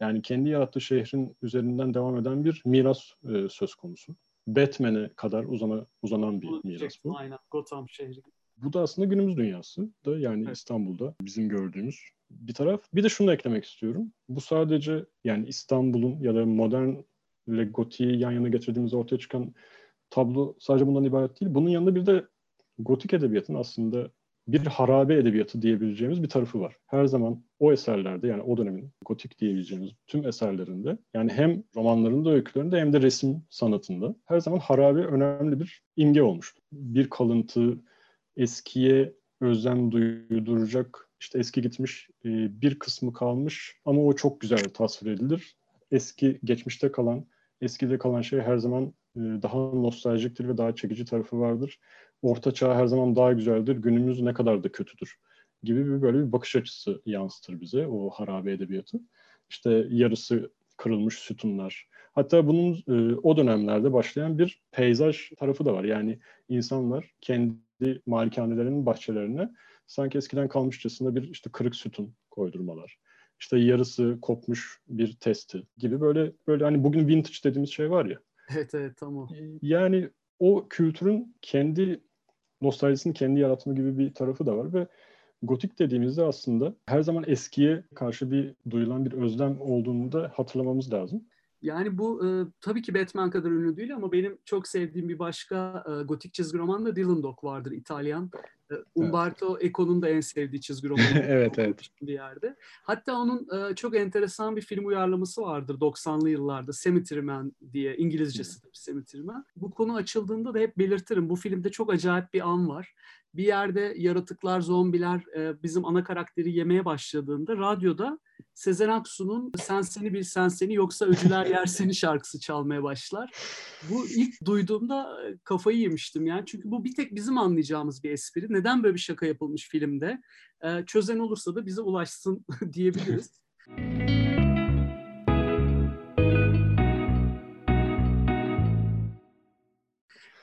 Yani kendi yarattığı şehrin üzerinden devam eden bir miras e, söz konusu. Batman'e kadar uzana, uzanan bir miras bu. Aynen Gotham şehri. Bu da aslında günümüz dünyası da yani evet. İstanbul'da bizim gördüğümüz bir taraf. Bir de şunu eklemek istiyorum. Bu sadece yani İstanbul'un ya da modern ile gotiği yan yana getirdiğimiz ortaya çıkan tablo sadece bundan ibaret değil. Bunun yanında bir de gotik edebiyatın aslında bir harabe edebiyatı diyebileceğimiz bir tarafı var. Her zaman o eserlerde yani o dönemin gotik diyebileceğimiz tüm eserlerinde yani hem romanlarında, öykülerinde hem de resim sanatında her zaman harabe önemli bir imge olmuştu. Bir kalıntı, eskiye özlem duyduracak, işte eski gitmiş e, bir kısmı kalmış ama o çok güzel tasvir edilir. Eski, geçmişte kalan, eskide kalan şey her zaman e, daha nostaljiktir ve daha çekici tarafı vardır orta çağ her zaman daha güzeldir, günümüz ne kadar da kötüdür gibi bir böyle bir bakış açısı yansıtır bize o harabe edebiyatı. İşte yarısı kırılmış sütunlar. Hatta bunun e, o dönemlerde başlayan bir peyzaj tarafı da var. Yani insanlar kendi malikanelerinin bahçelerine sanki eskiden kalmışçasına bir işte kırık sütun koydurmalar. İşte yarısı kopmuş bir testi gibi böyle böyle hani bugün vintage dediğimiz şey var ya. Evet evet tamam. Yani o kültürün kendi nostaljisini kendi yaratma gibi bir tarafı da var ve gotik dediğimizde aslında her zaman eskiye karşı bir duyulan bir özlem olduğunu da hatırlamamız lazım. Yani bu e, tabii ki Batman kadar ünlü değil ama benim çok sevdiğim bir başka e, gotik çizgi roman da Dylan Dog vardır İtalyan. E, Umberto evet. Eco'nun da en sevdiği çizgi roman. evet evet. Bir yerde. Hatta onun e, çok enteresan bir film uyarlaması vardır 90'lı yıllarda Cemetery Man diye İngilizcesi hmm. Cemetery Man. Bu konu açıldığında da hep belirtirim. Bu filmde çok acayip bir an var bir yerde yaratıklar, zombiler e, bizim ana karakteri yemeye başladığında radyoda Sezen Aksu'nun Sen Seni Bil Sen Seni Yoksa Öcüler Yer Seni şarkısı çalmaya başlar. Bu ilk duyduğumda e, kafayı yemiştim yani. Çünkü bu bir tek bizim anlayacağımız bir espri. Neden böyle bir şaka yapılmış filmde? E, çözen olursa da bize ulaşsın diyebiliriz.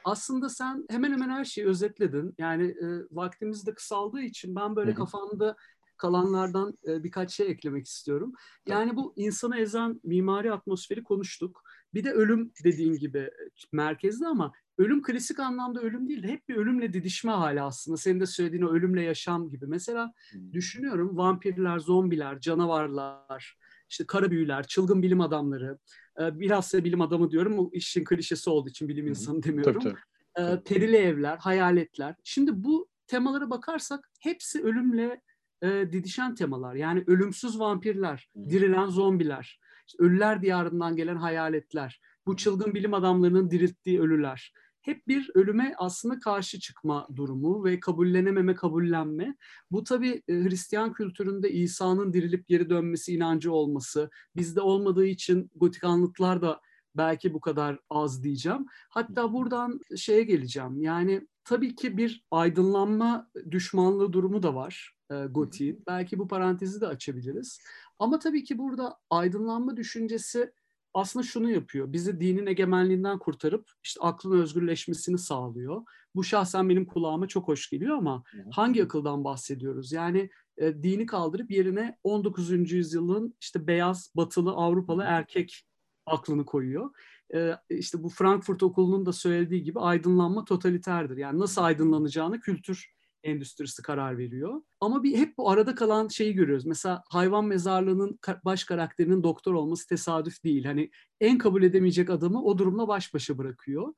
aslında sen hemen hemen her şeyi özetledin. Yani e, vaktimiz de kısaldığı için ben böyle kafamda kalanlardan e, birkaç şey eklemek istiyorum. Yani bu insanı ezen mimari atmosferi konuştuk. Bir de ölüm dediğin gibi merkezde ama ölüm klasik anlamda ölüm değil de hep bir ölümle didişme hali aslında. Senin de söylediğin o ölümle yaşam gibi. Mesela hmm. düşünüyorum vampirler, zombiler, canavarlar, işte kara büyüler, çılgın bilim adamları, e, bilhassa bilim adamı diyorum, o işin klişesi olduğu için bilim insanı demiyorum. Tabii, tabii. E, perili evler, hayaletler. Şimdi bu temalara bakarsak hepsi ölümle e, didişen temalar. Yani ölümsüz vampirler, dirilen zombiler, işte ölüler diyarından gelen hayaletler, bu çılgın bilim adamlarının dirilttiği ölüler hep bir ölüme aslında karşı çıkma durumu ve kabullenememe, kabullenme. Bu tabii e, Hristiyan kültüründe İsa'nın dirilip geri dönmesi inancı olması, bizde olmadığı için gotik anlıtlar da belki bu kadar az diyeceğim. Hatta buradan şeye geleceğim. Yani tabii ki bir aydınlanma düşmanlığı durumu da var e, gotiğin. Belki bu parantezi de açabiliriz. Ama tabii ki burada aydınlanma düşüncesi aslında şunu yapıyor. Bizi dinin egemenliğinden kurtarıp işte aklın özgürleşmesini sağlıyor. Bu şahsen benim kulağıma çok hoş geliyor ama hangi akıldan bahsediyoruz? Yani e, dini kaldırıp yerine 19. yüzyılın işte beyaz, batılı, Avrupalı erkek aklını koyuyor. E, işte bu Frankfurt Okulu'nun da söylediği gibi aydınlanma totaliterdir. Yani nasıl aydınlanacağını kültür endüstrisi karar veriyor. Ama bir hep bu arada kalan şeyi görüyoruz. Mesela hayvan mezarlığının baş karakterinin doktor olması tesadüf değil. Hani en kabul edemeyecek adamı o durumla baş başa bırakıyor.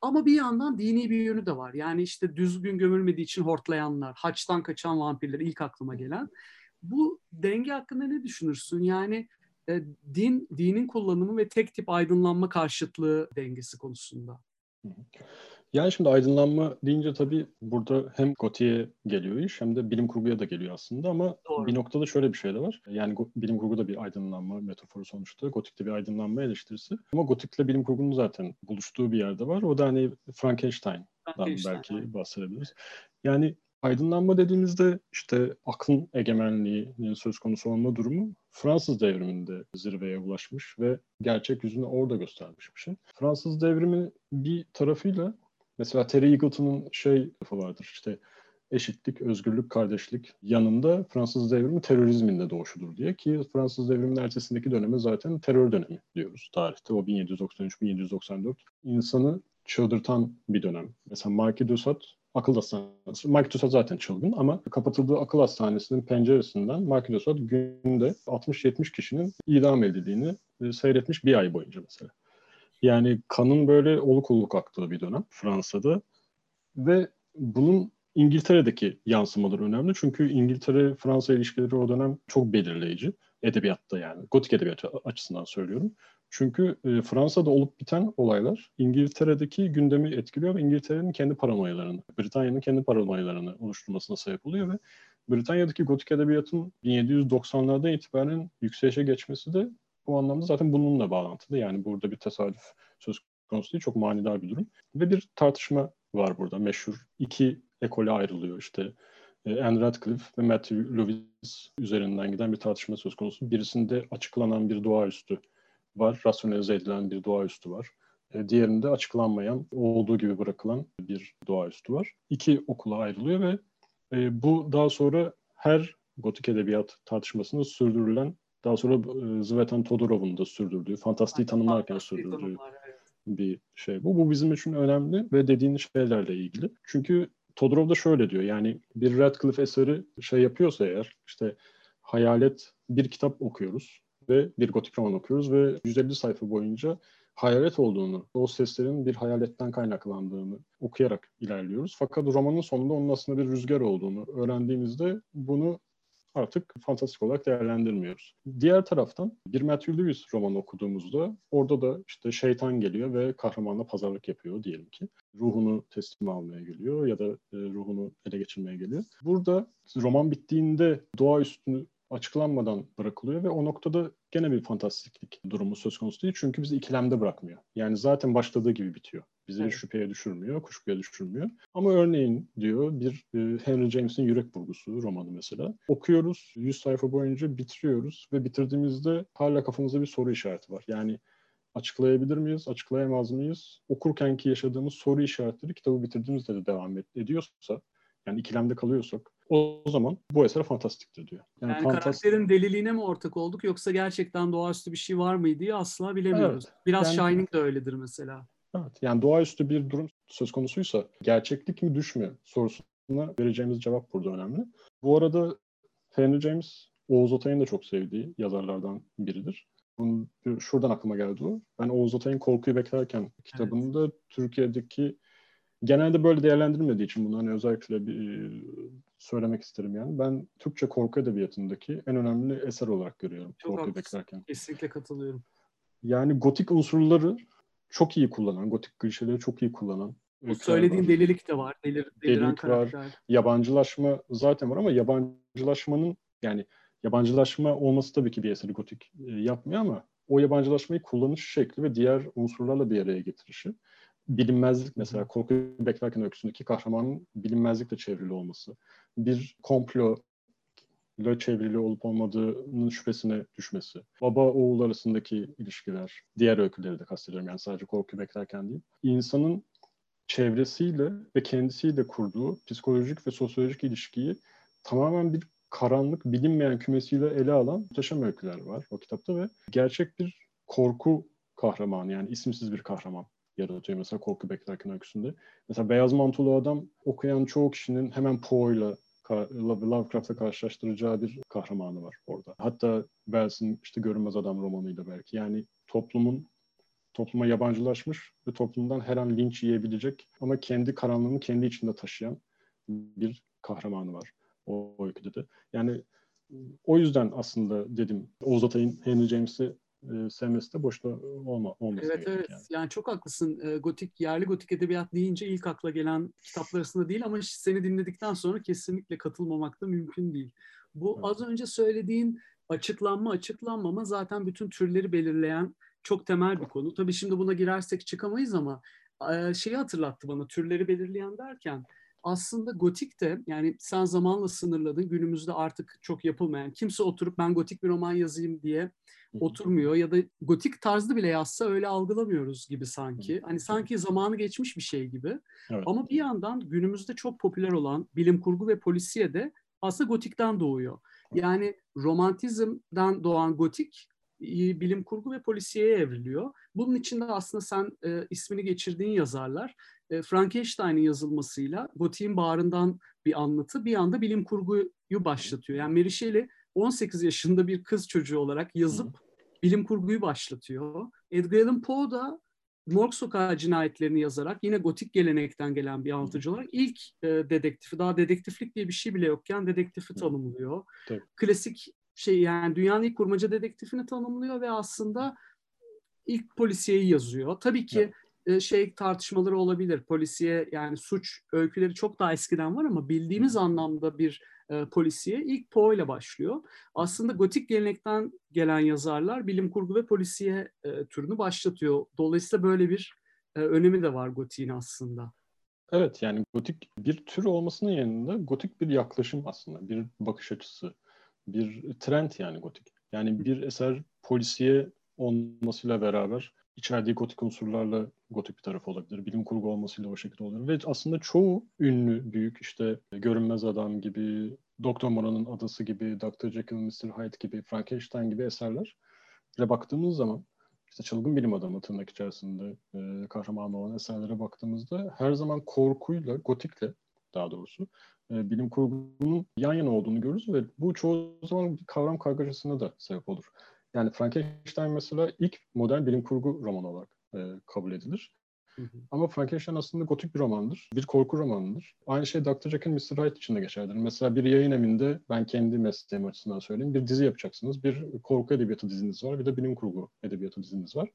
Ama bir yandan dini bir yönü de var. Yani işte düzgün gömülmediği için hortlayanlar, haçtan kaçan vampirler ilk aklıma gelen. Bu denge hakkında ne düşünürsün? Yani e, din, dinin kullanımı ve tek tip aydınlanma karşıtlığı dengesi konusunda. Yani şimdi aydınlanma deyince tabii burada hem Goti'ye geliyor iş hem de bilim kurguya da geliyor aslında ama Doğru. bir noktada şöyle bir şey de var. Yani bilim kurgu da bir aydınlanma metaforu sonuçta. Gotik de bir aydınlanma eleştirisi. Ama Gotik'le bilim kurgunun zaten buluştuğu bir yerde var. O da hani Frankenstein'dan Frankenstein, belki bahsedebiliriz. Yani aydınlanma dediğimizde işte aklın egemenliğinin söz konusu olma durumu Fransız devriminde zirveye ulaşmış ve gerçek yüzünü orada göstermiş bir şey. Fransız devrimi bir tarafıyla Mesela Terry Eagleton'un şey lafı vardır işte eşitlik, özgürlük, kardeşlik yanında Fransız devrimi terörizmin de doğuşudur diye ki Fransız devriminin ertesindeki döneme zaten terör dönemi diyoruz tarihte. O 1793-1794 insanı çıldırtan bir dönem. Mesela Marquis de Sade akıl hastanesi. Sade zaten çılgın ama kapatıldığı akıl hastanesinin penceresinden Sade günde 60-70 kişinin idam edildiğini e, seyretmiş bir ay boyunca mesela. Yani kanın böyle oluk oluk aktığı bir dönem Fransa'da ve bunun İngiltere'deki yansımaları önemli. Çünkü İngiltere-Fransa ilişkileri o dönem çok belirleyici. Edebiyatta yani. Gotik edebiyatı açısından söylüyorum. Çünkü e, Fransa'da olup biten olaylar İngiltere'deki gündemi etkiliyor ve İngiltere'nin kendi paranoyalarını, Britanya'nın kendi paranoyalarını oluşturmasına sebep oluyor ve Britanya'daki gotik edebiyatın 1790'lardan itibaren yükselişe geçmesi de bu anlamda zaten bununla bağlantılı. Yani burada bir tesadüf söz konusu değil. Çok manidar bir durum. Ve bir tartışma var burada. Meşhur iki ekole ayrılıyor işte. E, Anne Radcliffe ve Matthew Lewis üzerinden giden bir tartışma söz konusu. Birisinde açıklanan bir doğaüstü var. Rasyonelize edilen bir doğaüstü var. E, diğerinde açıklanmayan, olduğu gibi bırakılan bir doğaüstü var. İki okula ayrılıyor ve e, bu daha sonra her gotik edebiyat tartışmasında sürdürülen daha sonra e, Zvetan Todorov'un da sürdürdüğü, fantastiği tanımlarken sürdürdüğü bir şey bu. Bu bizim için önemli ve dediğiniz şeylerle ilgili. Çünkü Todorov da şöyle diyor yani bir Radcliffe eseri şey yapıyorsa eğer işte hayalet bir kitap okuyoruz ve bir gotik roman okuyoruz ve 150 sayfa boyunca hayalet olduğunu, o seslerin bir hayaletten kaynaklandığını okuyarak ilerliyoruz. Fakat romanın sonunda onun aslında bir rüzgar olduğunu öğrendiğimizde bunu artık fantastik olarak değerlendirmiyoruz. Diğer taraftan bir Matthew Lewis romanı okuduğumuzda orada da işte şeytan geliyor ve kahramanla pazarlık yapıyor diyelim ki. Ruhunu teslim almaya geliyor ya da e, ruhunu ele geçirmeye geliyor. Burada roman bittiğinde doğa üstünü açıklanmadan bırakılıyor ve o noktada gene bir fantastiklik durumu söz konusu değil. Çünkü bizi ikilemde bırakmıyor. Yani zaten başladığı gibi bitiyor. Bizi evet. şüpheye düşürmüyor, kuşkuya düşürmüyor. Ama örneğin diyor bir e, Henry James'in Yürek Burgusu romanı mesela. Okuyoruz, 100 sayfa boyunca bitiriyoruz ve bitirdiğimizde hala kafamızda bir soru işareti var. Yani açıklayabilir miyiz, açıklayamaz mıyız? Okurkenki yaşadığımız soru işaretleri kitabı bitirdiğimizde de devam ediyorsa, yani ikilemde kalıyorsak o zaman bu eser fantastiktir diyor. Yani, yani fantastik... karakterin deliliğine mi ortak olduk yoksa gerçekten doğaüstü bir şey var mıydı diye asla bilemiyoruz. Evet, Biraz yani... Shining de öyledir mesela. Evet, yani doğaüstü bir durum söz konusuysa gerçeklik mi düşmüyor sorusuna vereceğimiz cevap burada önemli. Bu arada Henry James, Oğuz Atay'ın da çok sevdiği yazarlardan biridir. Bunun, şuradan aklıma geldi o. Ben Oğuz Atay'ın Korkuyu Beklerken kitabında evet. Türkiye'deki genelde böyle değerlendirilmediği için bunu hani özellikle bir söylemek isterim yani. Ben Türkçe korku edebiyatındaki en önemli eser olarak görüyorum. Çok Korkuyu Beklerken. Kesinlikle katılıyorum. Yani gotik unsurları çok iyi kullanan, gotik klişeleri çok iyi kullanan. Bu söylediğin var. delilik de var. Delir, delilik karakter. var. Yabancılaşma zaten var ama yabancılaşmanın yani yabancılaşma olması tabii ki bir eseri gotik e, yapmıyor ama o yabancılaşmayı kullanış şekli ve diğer unsurlarla bir araya getirişi. Bilinmezlik mesela korku beklerken öyküsündeki kahramanın bilinmezlikle çevrili olması. Bir komplo ile çevrili olup olmadığının şüphesine düşmesi. Baba oğul arasındaki ilişkiler, diğer öyküleri de kastediyorum yani sadece korku beklerken değil. İnsanın çevresiyle ve kendisiyle kurduğu psikolojik ve sosyolojik ilişkiyi tamamen bir karanlık, bilinmeyen kümesiyle ele alan muhteşem öyküler var o kitapta ve gerçek bir korku kahramanı yani isimsiz bir kahraman yaratıyor mesela Korku Beklerken öyküsünde. Mesela Beyaz Mantolu Adam okuyan çoğu kişinin hemen Poe'yla Lovecraft'la karşılaştıracağı bir kahramanı var orada. Hatta Wells'in işte Görünmez Adam romanıyla belki. Yani toplumun topluma yabancılaşmış ve toplumdan her an linç yiyebilecek ama kendi karanlığını kendi içinde taşıyan bir kahramanı var o öyküde de. Yani o yüzden aslında dedim Oğuz Atay'ın Henry James'i e, sevmesi de boşta olma, olması Evet evet yani. yani çok haklısın. E, gotik, yerli gotik edebiyat deyince ilk akla gelen kitaplar arasında değil ama seni dinledikten sonra kesinlikle katılmamak da mümkün değil. Bu evet. az önce söylediğin açıklanma açıklanmama zaten bütün türleri belirleyen çok temel bir konu. Tabii şimdi buna girersek çıkamayız ama e, şeyi hatırlattı bana türleri belirleyen derken aslında gotik de yani sen zamanla sınırladın günümüzde artık çok yapılmayan kimse oturup ben gotik bir roman yazayım diye oturmuyor ya da gotik tarzda bile yazsa öyle algılamıyoruz gibi sanki. Hani sanki zamanı geçmiş bir şey gibi. Evet. Ama bir yandan günümüzde çok popüler olan bilim kurgu ve polisiye de aslında gotikten doğuyor. Yani romantizmden doğan gotik bilim kurgu ve polisiyeye evriliyor. Bunun içinde aslında sen e, ismini geçirdiğin yazarlar e, Frankenstein'in yazılmasıyla Gotik'in bağrından bir anlatı bir anda bilim kurguyu başlatıyor. Yani Mary Shelley 18 yaşında bir kız çocuğu olarak yazıp bilim kurguyu başlatıyor. Edgar Allan Poe da Morg Sokağı cinayetlerini yazarak yine gotik gelenekten gelen bir anlatıcı olarak ilk e, dedektifi, daha dedektiflik diye bir şey bile yokken dedektifi tanımlıyor. Tabii. Klasik şey yani dünyanın ilk kurmaca dedektifini tanımlıyor ve aslında ilk polisiyeyi yazıyor. Tabii ki evet şey tartışmaları olabilir. Polisiye yani suç öyküleri çok daha eskiden var ama bildiğimiz anlamda bir e, polisiye ilk Poe ile başlıyor. Aslında gotik gelenekten gelen yazarlar bilim kurgu ve polisiye e, türünü başlatıyor. Dolayısıyla böyle bir e, önemi de var gotiğin aslında. Evet yani gotik bir tür olmasının yanında gotik bir yaklaşım aslında. Bir bakış açısı, bir trend yani gotik. Yani bir eser polisiye olmasıyla beraber içerdiği gotik unsurlarla gotik bir tarafı olabilir. Bilim kurgu olmasıyla o şekilde olabilir. Ve aslında çoğu ünlü, büyük işte Görünmez Adam gibi, Doktor Moreau'nun Adası gibi, Dr. Jekyll Mr. Hyde gibi, Frankenstein gibi eserler ile baktığımız zaman işte çılgın bilim adamı tırnak içerisinde e, kahraman olan eserlere baktığımızda her zaman korkuyla, gotikle daha doğrusu e, bilim kurgunun yan yana olduğunu görürüz ve bu çoğu zaman bir kavram kargaşasına da sebep olur. Yani Frankenstein mesela ilk modern bilim kurgu romanı olarak e, kabul edilir. Hı hı. Ama Frankenstein aslında gotik bir romandır. Bir korku romanıdır. Aynı şey Dr. Jekyll Mr. Hyde için de geçerlidir. Mesela bir yayın evinde ben kendi mesleğim açısından söyleyeyim. Bir dizi yapacaksınız. Bir korku edebiyatı diziniz var. Bir de bilim kurgu edebiyatı diziniz var.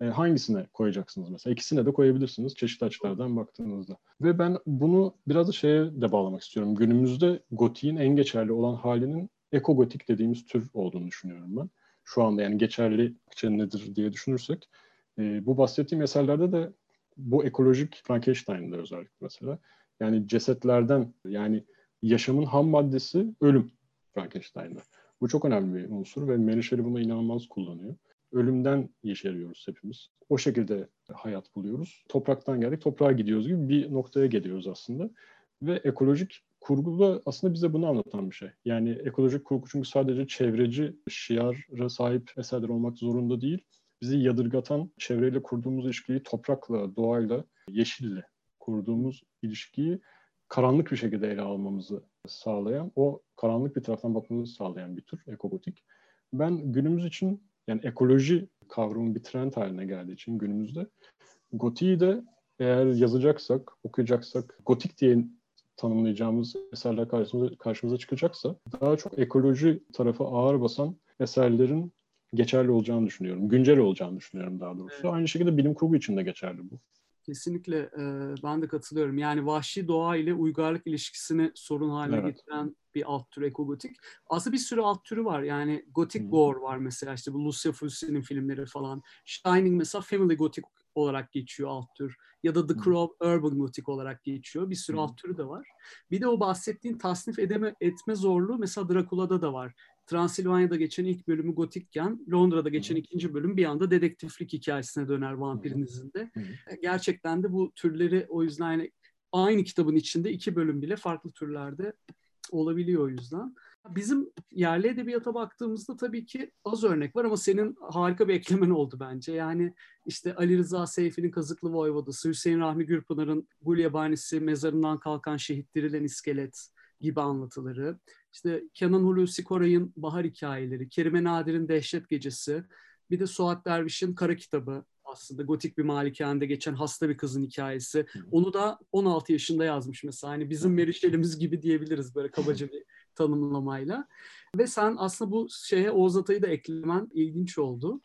E, hangisine koyacaksınız mesela? İkisine de koyabilirsiniz çeşitli açılardan baktığınızda. Ve ben bunu biraz da şeye de bağlamak istiyorum. Günümüzde gotiğin en geçerli olan halinin ekogotik dediğimiz tür olduğunu düşünüyorum ben şu anda yani geçerli nedir diye düşünürsek e, bu bahsettiğim eserlerde de bu ekolojik Frankenstein'da özellikle mesela yani cesetlerden yani yaşamın ham maddesi ölüm Frankenstein'da. Bu çok önemli bir unsur ve Mary Shelley bunu inanılmaz kullanıyor. Ölümden yeşeriyoruz hepimiz. O şekilde hayat buluyoruz. Topraktan geldik, toprağa gidiyoruz gibi bir noktaya geliyoruz aslında. Ve ekolojik kurgu da aslında bize bunu anlatan bir şey. Yani ekolojik kurgu çünkü sadece çevreci şiara sahip eserler olmak zorunda değil. Bizi yadırgatan çevreyle kurduğumuz ilişkiyi toprakla, doğayla, yeşille kurduğumuz ilişkiyi karanlık bir şekilde ele almamızı sağlayan, o karanlık bir taraftan bakmamızı sağlayan bir tür ekogotik. Ben günümüz için yani ekoloji kavramı bir trend haline geldiği için günümüzde gotiği de eğer yazacaksak, okuyacaksak gotik diye tanımlayacağımız eserler karşımıza, karşımıza çıkacaksa daha çok ekoloji tarafı ağır basan eserlerin geçerli olacağını düşünüyorum. Güncel olacağını düşünüyorum daha doğrusu. Evet. Aynı şekilde bilim kurgu için de geçerli bu. Kesinlikle e, ben de katılıyorum. Yani vahşi doğa ile uygarlık ilişkisini sorun haline evet. getiren bir alt tür ekogotik. Aslında bir sürü alt türü var. Yani Gothic hmm. Gore var mesela işte bu Lucia Fulci'nin filmleri falan. Shining mesela Family Gothic olarak geçiyor alt tür. Ya da The Crow Urban Gothic olarak geçiyor. Bir sürü alt türü de var. Bir de o bahsettiğin tasnif edeme, etme zorluğu mesela Drakula'da da var. Transilvanya'da geçen ilk bölümü gotikken Londra'da geçen ikinci bölüm bir anda dedektiflik hikayesine döner vampirin izinde. E, gerçekten de bu türleri o yüzden yani aynı kitabın içinde iki bölüm bile farklı türlerde olabiliyor o yüzden. Bizim yerli edebiyata baktığımızda tabii ki az örnek var ama senin harika bir eklemen oldu bence. Yani işte Ali Rıza Seyfi'nin Kazıklı Voyvodası, Hüseyin Rahmi Gürpınar'ın Gul Yabanisi, Mezarından Kalkan Şehit Dirilen İskelet gibi anlatıları, işte Kenan Hulusi Koray'ın Bahar Hikayeleri, Kerime Nadir'in Dehşet Gecesi, bir de Suat Derviş'in Kara Kitabı aslında gotik bir malikanede geçen hasta bir kızın hikayesi. Onu da 16 yaşında yazmış mesela. Hani bizim Meriçelimiz gibi diyebiliriz böyle kabaca bir tanımlamayla. Ve sen aslında bu şeye Oğuz Atay'ı da eklemen ilginç oldu.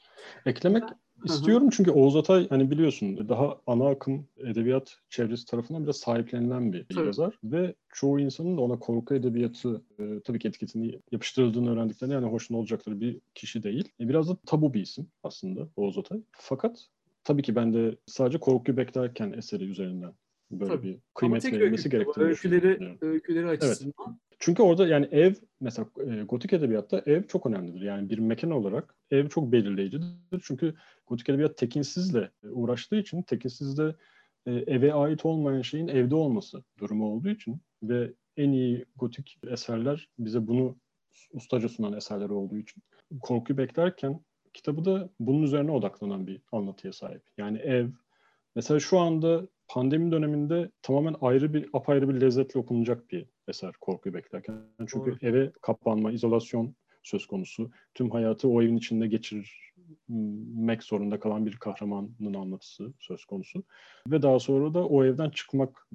Eklemek istiyorum çünkü Oğuz Atay hani biliyorsun daha ana akım edebiyat çevresi tarafından biraz sahiplenilen bir tabii. yazar ve çoğu insanın da ona korku edebiyatı e, tabii ki etiketini yapıştırıldığını öğrendiklerinde yani hoşnut olacakları bir kişi değil. E, biraz da tabu bir isim aslında Oğuz Atay. Fakat tabii ki ben de sadece korkuyu beklerken eseri üzerinden böyle Tabii. bir kıymet verilmesi gerektiğini öyküleri, öyküleri açısından. Çünkü orada yani ev mesela e, gotik edebiyatta ev çok önemlidir. Yani bir mekan olarak ev çok belirleyicidir. Çünkü gotik edebiyat tekinsizle uğraştığı için tekinsizde e, eve ait olmayan şeyin evde olması durumu olduğu için ve en iyi gotik eserler bize bunu ustaca sunan eserler olduğu için korkuyu beklerken kitabı da bunun üzerine odaklanan bir anlatıya sahip. Yani ev, mesela şu anda pandemi döneminde tamamen ayrı bir, apayrı bir lezzetle okunacak bir eser korkuyu beklerken. Çünkü Doğru. eve kapanma, izolasyon söz konusu. Tüm hayatı o evin içinde geçirmek zorunda kalan bir kahramanın anlatısı söz konusu. Ve daha sonra da o evden çıkmak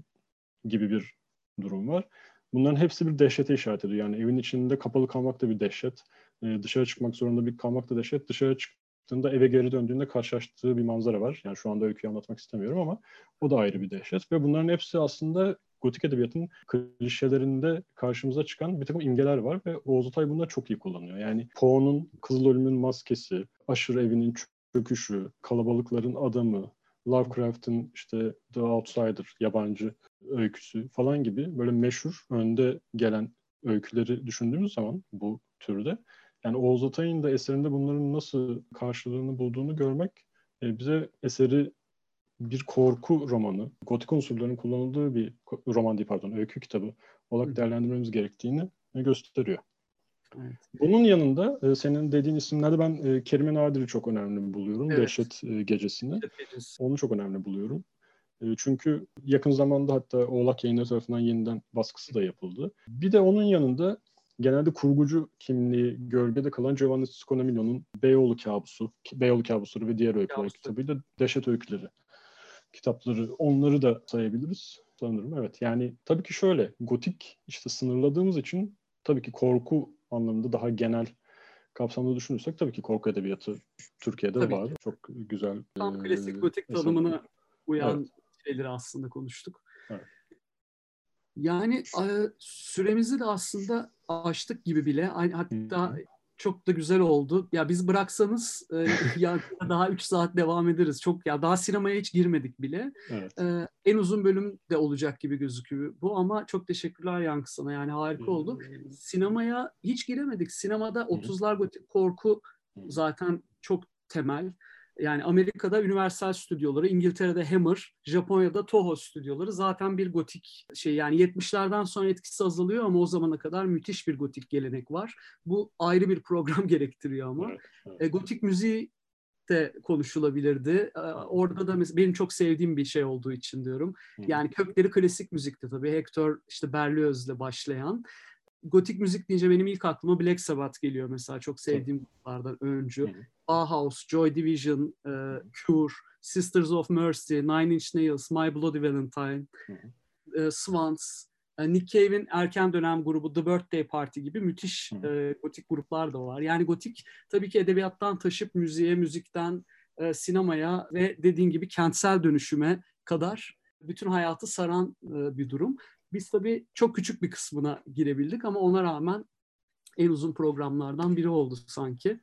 gibi bir durum var. Bunların hepsi bir dehşete işaret ediyor. Yani evin içinde kapalı kalmak da bir dehşet. Ee, dışarı çıkmak zorunda bir kalmak da dehşet. Dışarı çıktığında eve geri döndüğünde karşılaştığı bir manzara var. Yani şu anda öyküyü anlatmak istemiyorum ama o da ayrı bir dehşet. Ve bunların hepsi aslında gotik edebiyatın klişelerinde karşımıza çıkan bir takım imgeler var ve Oğuz Atay bunları çok iyi kullanıyor. Yani Poe'nun Kızıl Ölüm'ün maskesi, Aşırı Evi'nin çöküşü, Kalabalıkların Adamı, Lovecraft'ın işte The Outsider, yabancı öyküsü falan gibi böyle meşhur önde gelen öyküleri düşündüğümüz zaman bu türde yani Oğuz Atay'ın da eserinde bunların nasıl karşılığını bulduğunu görmek e, bize eseri bir korku romanı, gotik unsurların kullanıldığı bir roman değil pardon, öykü kitabı olarak değerlendirmemiz gerektiğini gösteriyor. Evet. Bunun yanında e, senin dediğin isimlerde ben e, Kerime Nadir'i çok önemli buluyorum. Evet. Dehşet e, Gecesi'ni. Onu çok önemli buluyorum. E, çünkü yakın zamanda hatta Oğlak Yayınları tarafından yeniden baskısı da yapıldı. Bir de onun yanında genelde kurgucu kimliği gölgede kalan Giovanni Sconamiglio'nun Beyoğlu Kabusu, Beyoğlu Kabusları ve diğer öyküler Kabusları. kitabıyla Dehşet Öyküleri kitapları onları da sayabiliriz sanırım. Evet yani tabii ki şöyle gotik işte sınırladığımız için tabii ki korku anlamında daha genel kapsamda düşünürsek tabii ki korku edebiyatı Türkiye'de tabii var. Ki. Çok güzel. Tam e, klasik gotik tanımına uyan evet. şeyleri aslında konuştuk. Evet. Yani süremizi de aslında açtık gibi bile. Hatta Hı-hı çok da güzel oldu. Ya biz bıraksanız e, ya daha 3 saat devam ederiz. Çok ya daha sinemaya hiç girmedik bile. Evet. E, en uzun bölüm de olacak gibi gözüküyor bu ama çok teşekkürler Yankı sana. Yani harika oldu. Sinemaya hiç giremedik. Sinemada 30'lar gotik korku zaten çok temel. Yani Amerika'da Universal stüdyoları, İngiltere'de Hammer, Japonya'da Toho stüdyoları zaten bir gotik şey yani 70'lerden sonra etkisi azalıyor ama o zamana kadar müthiş bir gotik gelenek var. Bu ayrı bir program gerektiriyor ama. Evet, evet. E, gotik müziği de konuşulabilirdi. E, orada da mesela benim çok sevdiğim bir şey olduğu için diyorum. Yani kökleri klasik müzikte tabii. Hector işte Berlioz'la başlayan gotik müzik deyince benim ilk aklıma Black Sabbath geliyor mesela çok sevdiğim gruplardan öncü. Bauhaus, Joy Division, e, Cure, Sisters of Mercy, Nine Inch Nails, My Bloody Valentine, e, Swans, e, Nick Cave'in erken dönem grubu The Birthday Party gibi müthiş e, gotik gruplar da var. Yani gotik tabii ki edebiyattan taşıp müziğe, müzikten e, sinemaya ve dediğin gibi kentsel dönüşüme kadar bütün hayatı saran e, bir durum. Biz tabii çok küçük bir kısmına girebildik ama ona rağmen en uzun programlardan biri oldu sanki.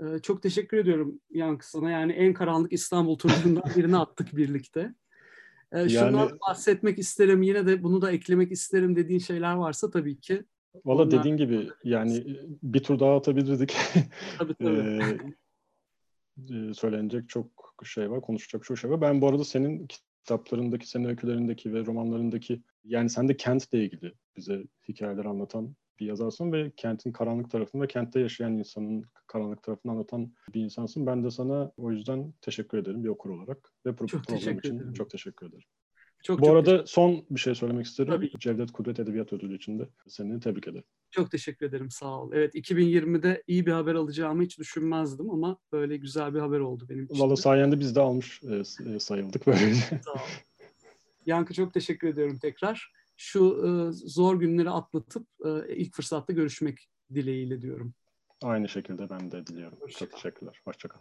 Ee, çok teşekkür ediyorum Yankı sana. Yani en karanlık İstanbul turlarından birini attık birlikte. Ee, şundan yani, bahsetmek isterim. Yine de bunu da eklemek isterim dediğin şeyler varsa tabii ki. Valla Onlar... dediğin gibi yani bir tur daha atabilirdik. Tabii tabii. ee, söylenecek çok şey var, konuşacak çok şey var. Ben bu arada senin kitaplarındaki, senin öykülerindeki ve romanlarındaki yani sen de kentle ilgili bize hikayeler anlatan bir yazarsın ve kentin karanlık tarafını ve kentte yaşayan insanın karanlık tarafını anlatan bir insansın. Ben de sana o yüzden teşekkür ederim bir okur olarak ve pro- Çok program için ederim. çok teşekkür ederim. Çok Bu çok arada son bir şey söylemek isterim. Tabii. Cevdet Kudret Edebiyat Ödülü için de seni tebrik ederim. Çok teşekkür ederim. Sağ ol. Evet 2020'de iyi bir haber alacağımı hiç düşünmezdim ama böyle güzel bir haber oldu benim için. Valla de. sayende biz de almış e, e, sayıldık böylece. Sağ ol. Yankı çok teşekkür ediyorum tekrar. Şu e, zor günleri atlatıp e, ilk fırsatta görüşmek dileğiyle diyorum. Aynı şekilde ben de diliyorum. Hoşça Çok teşekkürler. Hoşçakal.